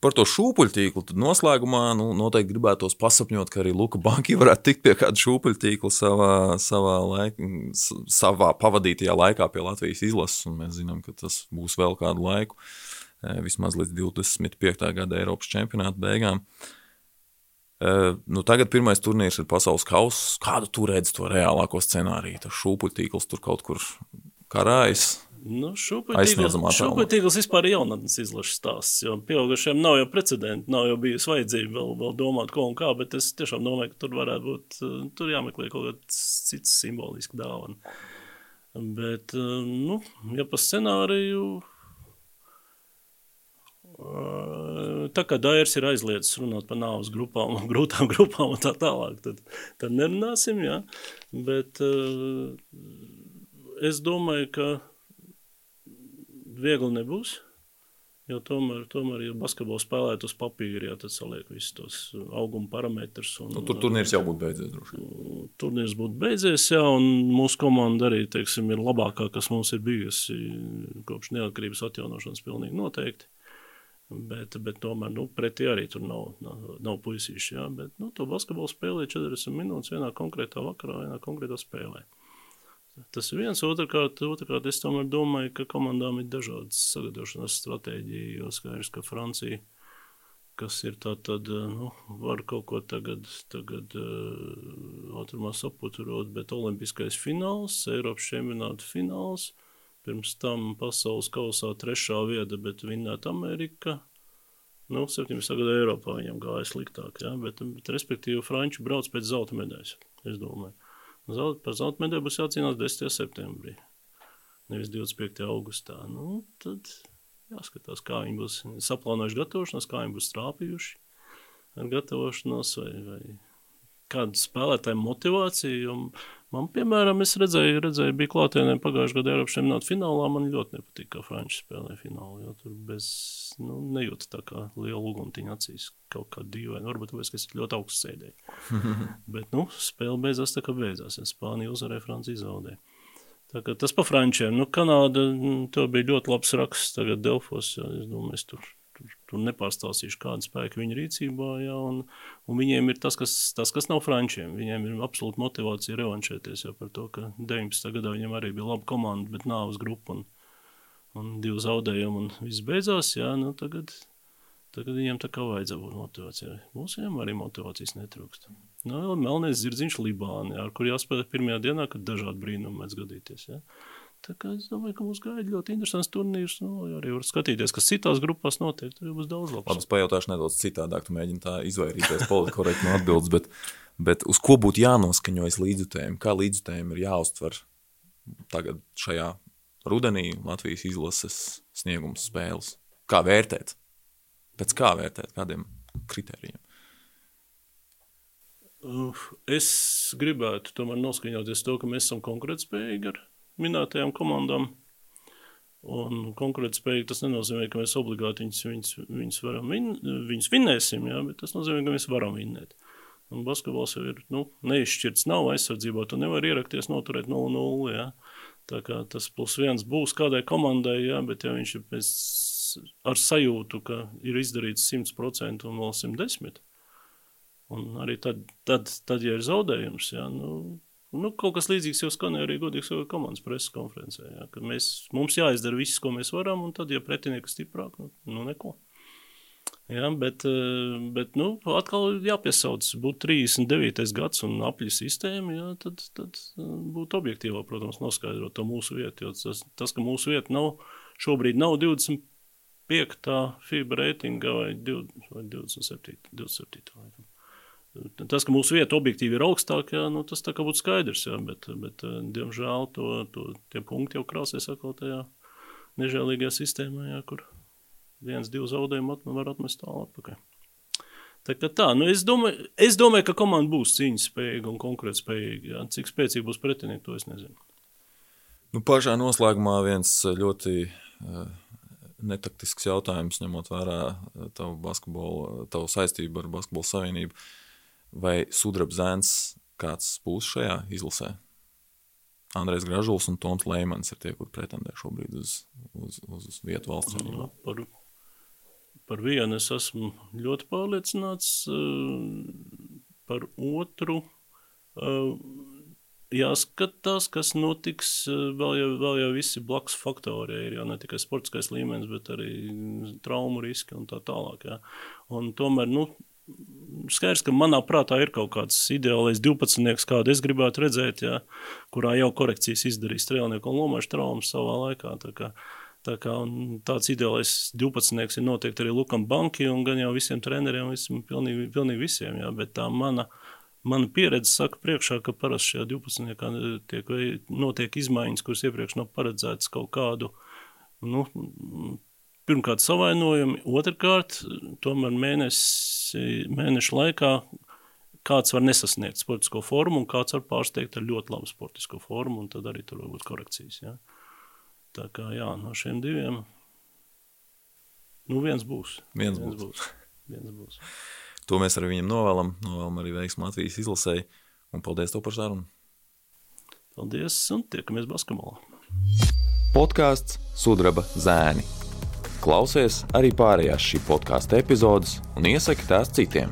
Par to šūpuļtīklu noslēgumā nu, noteikti gribētos pasapņot, ka arī Luka Banki varētu tikt pie kāda šūpuļtīkla savā, savā, laik, savā pavadītajā laikā pie Latvijas izlases. Mēs zinām, ka tas būs vēl kādu laiku, e, vismaz līdz 25. gada Eiropas čempionāta beigām. E, nu, tagad pirmais turnīrs ir pasaules kausa. Kādu tu redzi to reālāko scenāriju? Tas šūpuļtīkls tur kaut kur karājas Nu, Šūpuļtīgls vispār ir jaunatnes izlaša stāsts, jo pieaugušiem nav jau precedenti, nav jau bijusi vajadzība vēl, vēl domāt, ko un kā, bet es tiešām domāju, ka tur varētu būt, eh, tur jāmeklē kaut kāds cits simbolisks dāvana. Bet, eh, nu, ja pa scenāriju, eh, tā kā Dairs ir aizliedzis runāt par nāvas grupām, grūtām grupām un tā tālāk, tad, tad nerunāsim, jā. Bet es domāju, ka viegli nebūs. Jo tomēr, tomēr ja basketbolu spēlēt uz papīra, jā, tad saliek visus tos auguma parametrus. Un, nu, tur turnīrs jau būtu beidzies. Droši. Turnīrs būtu beidzies, jā, un mūsu komanda arī teiksim, ir labākā, kas mums ir bijusi kopš neatkarības atjaunošanas, pilnīgi noteikti. Bet, bet tomēr nu, pretī arī tur nav, nav, nav puisīši. Jā, bet nu, to basketbolu spēlē 40 minūtes vienā konkrētā vakarā, vienā konkrētā spēlē. Tas ir viens. Otrakārt, otrkārt, es tomēr domāju, ka komandām ir dažādas sagatavošanās stratēģijas. Jo skaidrs, ka Francija, kas ir tā, tad nu, var kaut ko tagad, tagad uh, ātrumā saputurot, bet Olimpiskais fināls, Eiropas čempionāta fināls, pirms tam pasaules kausā trešā vieta, bet vinnēt Amerika. Nu, 17. gada Eiropā viņam gāja sliktāk, ja? bet, bet respektīvi Franči brauc pēc zelta medaļas, es domāju. Zelt, par zelta medaļu būs jācīnās 10. septembrī, nevis 25. augustā. Nu, tad jāskatās, kā viņi būs saplānojuši gatavošanos, kā viņi būs strāpījuši ar gatavošanos, vai, vai kāda spēlētāja motivācija. Man, piemēram, es redzēju, redzēju bija klātienē pagājušajā gadā Eiropas čempionāta finālā. Man ļoti nepatīk, kā Frančija spēlē finālu, jo tur bez, nu, nejūta tā kā liela uguntiņa acīs kaut kā dīvaini. Varbūt tāpēc, ka es ļoti augstu sēdēju. Bet, nu, spēle beidzās tā, kā beidzās. Ja Spānija uzvarēja, Francija zaudēja. Tas par frančiem. Nu, Kanāda, mm, to bija ļoti labs raksts tagad Delfos. Ja, es domāju, es tur tur nepārstāstīšu, kāda spēka viņa rīcībā. Jā, un, un viņiem ir tas kas, tas, kas nav frančiem. Viņiem ir absolūta motivācija revanšēties jau par to, ka 19. gadā viņiem arī bija laba komanda, bet nāvas grupa un, un divi zaudējumi un viss beidzās. Jā, nu, tagad, tagad viņiem tā kā vajadzēja būt motivācijai. Mūsiem arī motivācijas netrūkst. Nu, melnēs zirdziņš Libānā, ar kur jāspēlē pirmajā dienā, kad dažādi brīnumi mēdz gadīties. Ja? Tā kā es domāju, ka mums gaida ļoti interesants turnīrs. Nu, arī var skatīties, kas citās grupās notiek. Tur būs daudz labāk. Labi, es pajautāšu nedaudz citādāk. Tu mēģini tā izvairīties politiski korekti no atbildes. Bet, bet uz ko būtu jānoskaņojas līdzjutējiem? Kā līdzjutējiem ir jāuztver tagad šajā rudenī Latvijas izlases sniegums spēles? Kā vērtēt? Pēc kā vērtēt? Kādiem kritērijiem? Es gribētu tomēr noskaņoties to, ka mēs esam konkurētspējīgi ar minētajām komandām. Un konkurētspējīgi tas nenozīmē, ka mēs obligāti viņus, viņus, viņus, vin, viņus vinnēsim, jā, bet tas nozīmē, ka mēs varam vinnēt. Un basketbols jau ir nu, neizšķirts, nav aizsardzībā. Tu nevari ierakties, noturēt 0-0. Tā kā tas plus viens būs kādai komandai, jā, bet ja viņš ir pēc ar sajūtu, ka ir izdarīts 100% un vēl 110%. Un arī tad, tad, tad ja ir zaudējums, jā, nu, nu, kaut kas līdzīgs jau skanēja arī godīgs komandas preses konferencē. Jā, mēs, mums jāizdara viss, ko mēs varam, un tad, ja pretinieks stiprāk, nu, nu neko. Ja, bet, eh, bet nu, atkal jāpiesauc, būtu 39. gads un apļu sistēma, ja, tad, tad eh, būtu objektīvā, protams, noskaidrot to mūsu vietu. Tas, tas, ka mūsu vieta nav, šobrīd nav 25. FIBA reitinga vai, 20, vai 27. 27. Tas, ka mūsu vieta objektīvi ir augstākā, nu, tas būtu skaidrs, jā, bet, bet eh, diemžēl to, to, tie punkti jau krāsies atkal tajā nežēlīgajā sistēmā, jā, kur viens, divi zaudējumi at, var atmest tālu atpakaļ. Tā kā tā, nu es, domāju, es domāju, ka komanda būs cīņas spējīga un konkurētspējīga. Cik spēcīgi būs pretinieki, to es nezinu. Nu, pašā noslēgumā viens ļoti uh, netaktisks jautājums, ņemot vērā eh, tavu, tavu saistību ar Basketbolu savienību. Vai sudraba zēns kāds būs šajā izlasē? Andrejs Gražuls un Toms Leimans ir tie, kur pretendē šobrīd uz, uz, uz vietu valsts. Nu, par, par vienu es esmu ļoti pārliecināts, eh, par otru eh, jāskatās, kas notiks. Eh, vēl jau, vēl jau visi blakus faktori ir jau ne tikai sportiskais līmenis, bet arī traumu riski un tā tālāk. Jā. Un tomēr, nu, skaidrs, ka manā prātā ir kaut kāds ideālais 12, kādu es gribētu redzēt, jā, kurā jau korekcijas izdarīs strēlnieku un lomašu traumas savā laikā. Tā kā, tā kā, tāds ideālais 12 ir noteikti arī Lukam Banki un gan jau visiem treneriem, visiem, pilnīgi, pilnīgi visiem, jā, bet tā mana, mana pieredze saka priekšā, ka parasti šajā 12 tiek, notiek izmaiņas, kuras iepriekš nav paredzētas kaut kādu, nu, pirmkārt savainojumi, otrkārt, tomēr mēnesi, mēnešu laikā kāds var nesasniegt sportisko formu, un kāds var pārsteigt ar ļoti labu sportisko formu, un tad arī tur var būt korekcijas. Ja? Tā kā jā, no šiem diviem nu viens būs. Viens, viens būs. būs. Viens būs. To mēs arī viņam novēlam. Novēlam arī veiksmu Latvijas izlasēji. Un paldies tev par sarunu. Paldies un tiekamies basketbolā. Podkāsts Sudraba Zēni. Klausies arī pārējās šī podkāstu epizodes un iesaki tās citiem.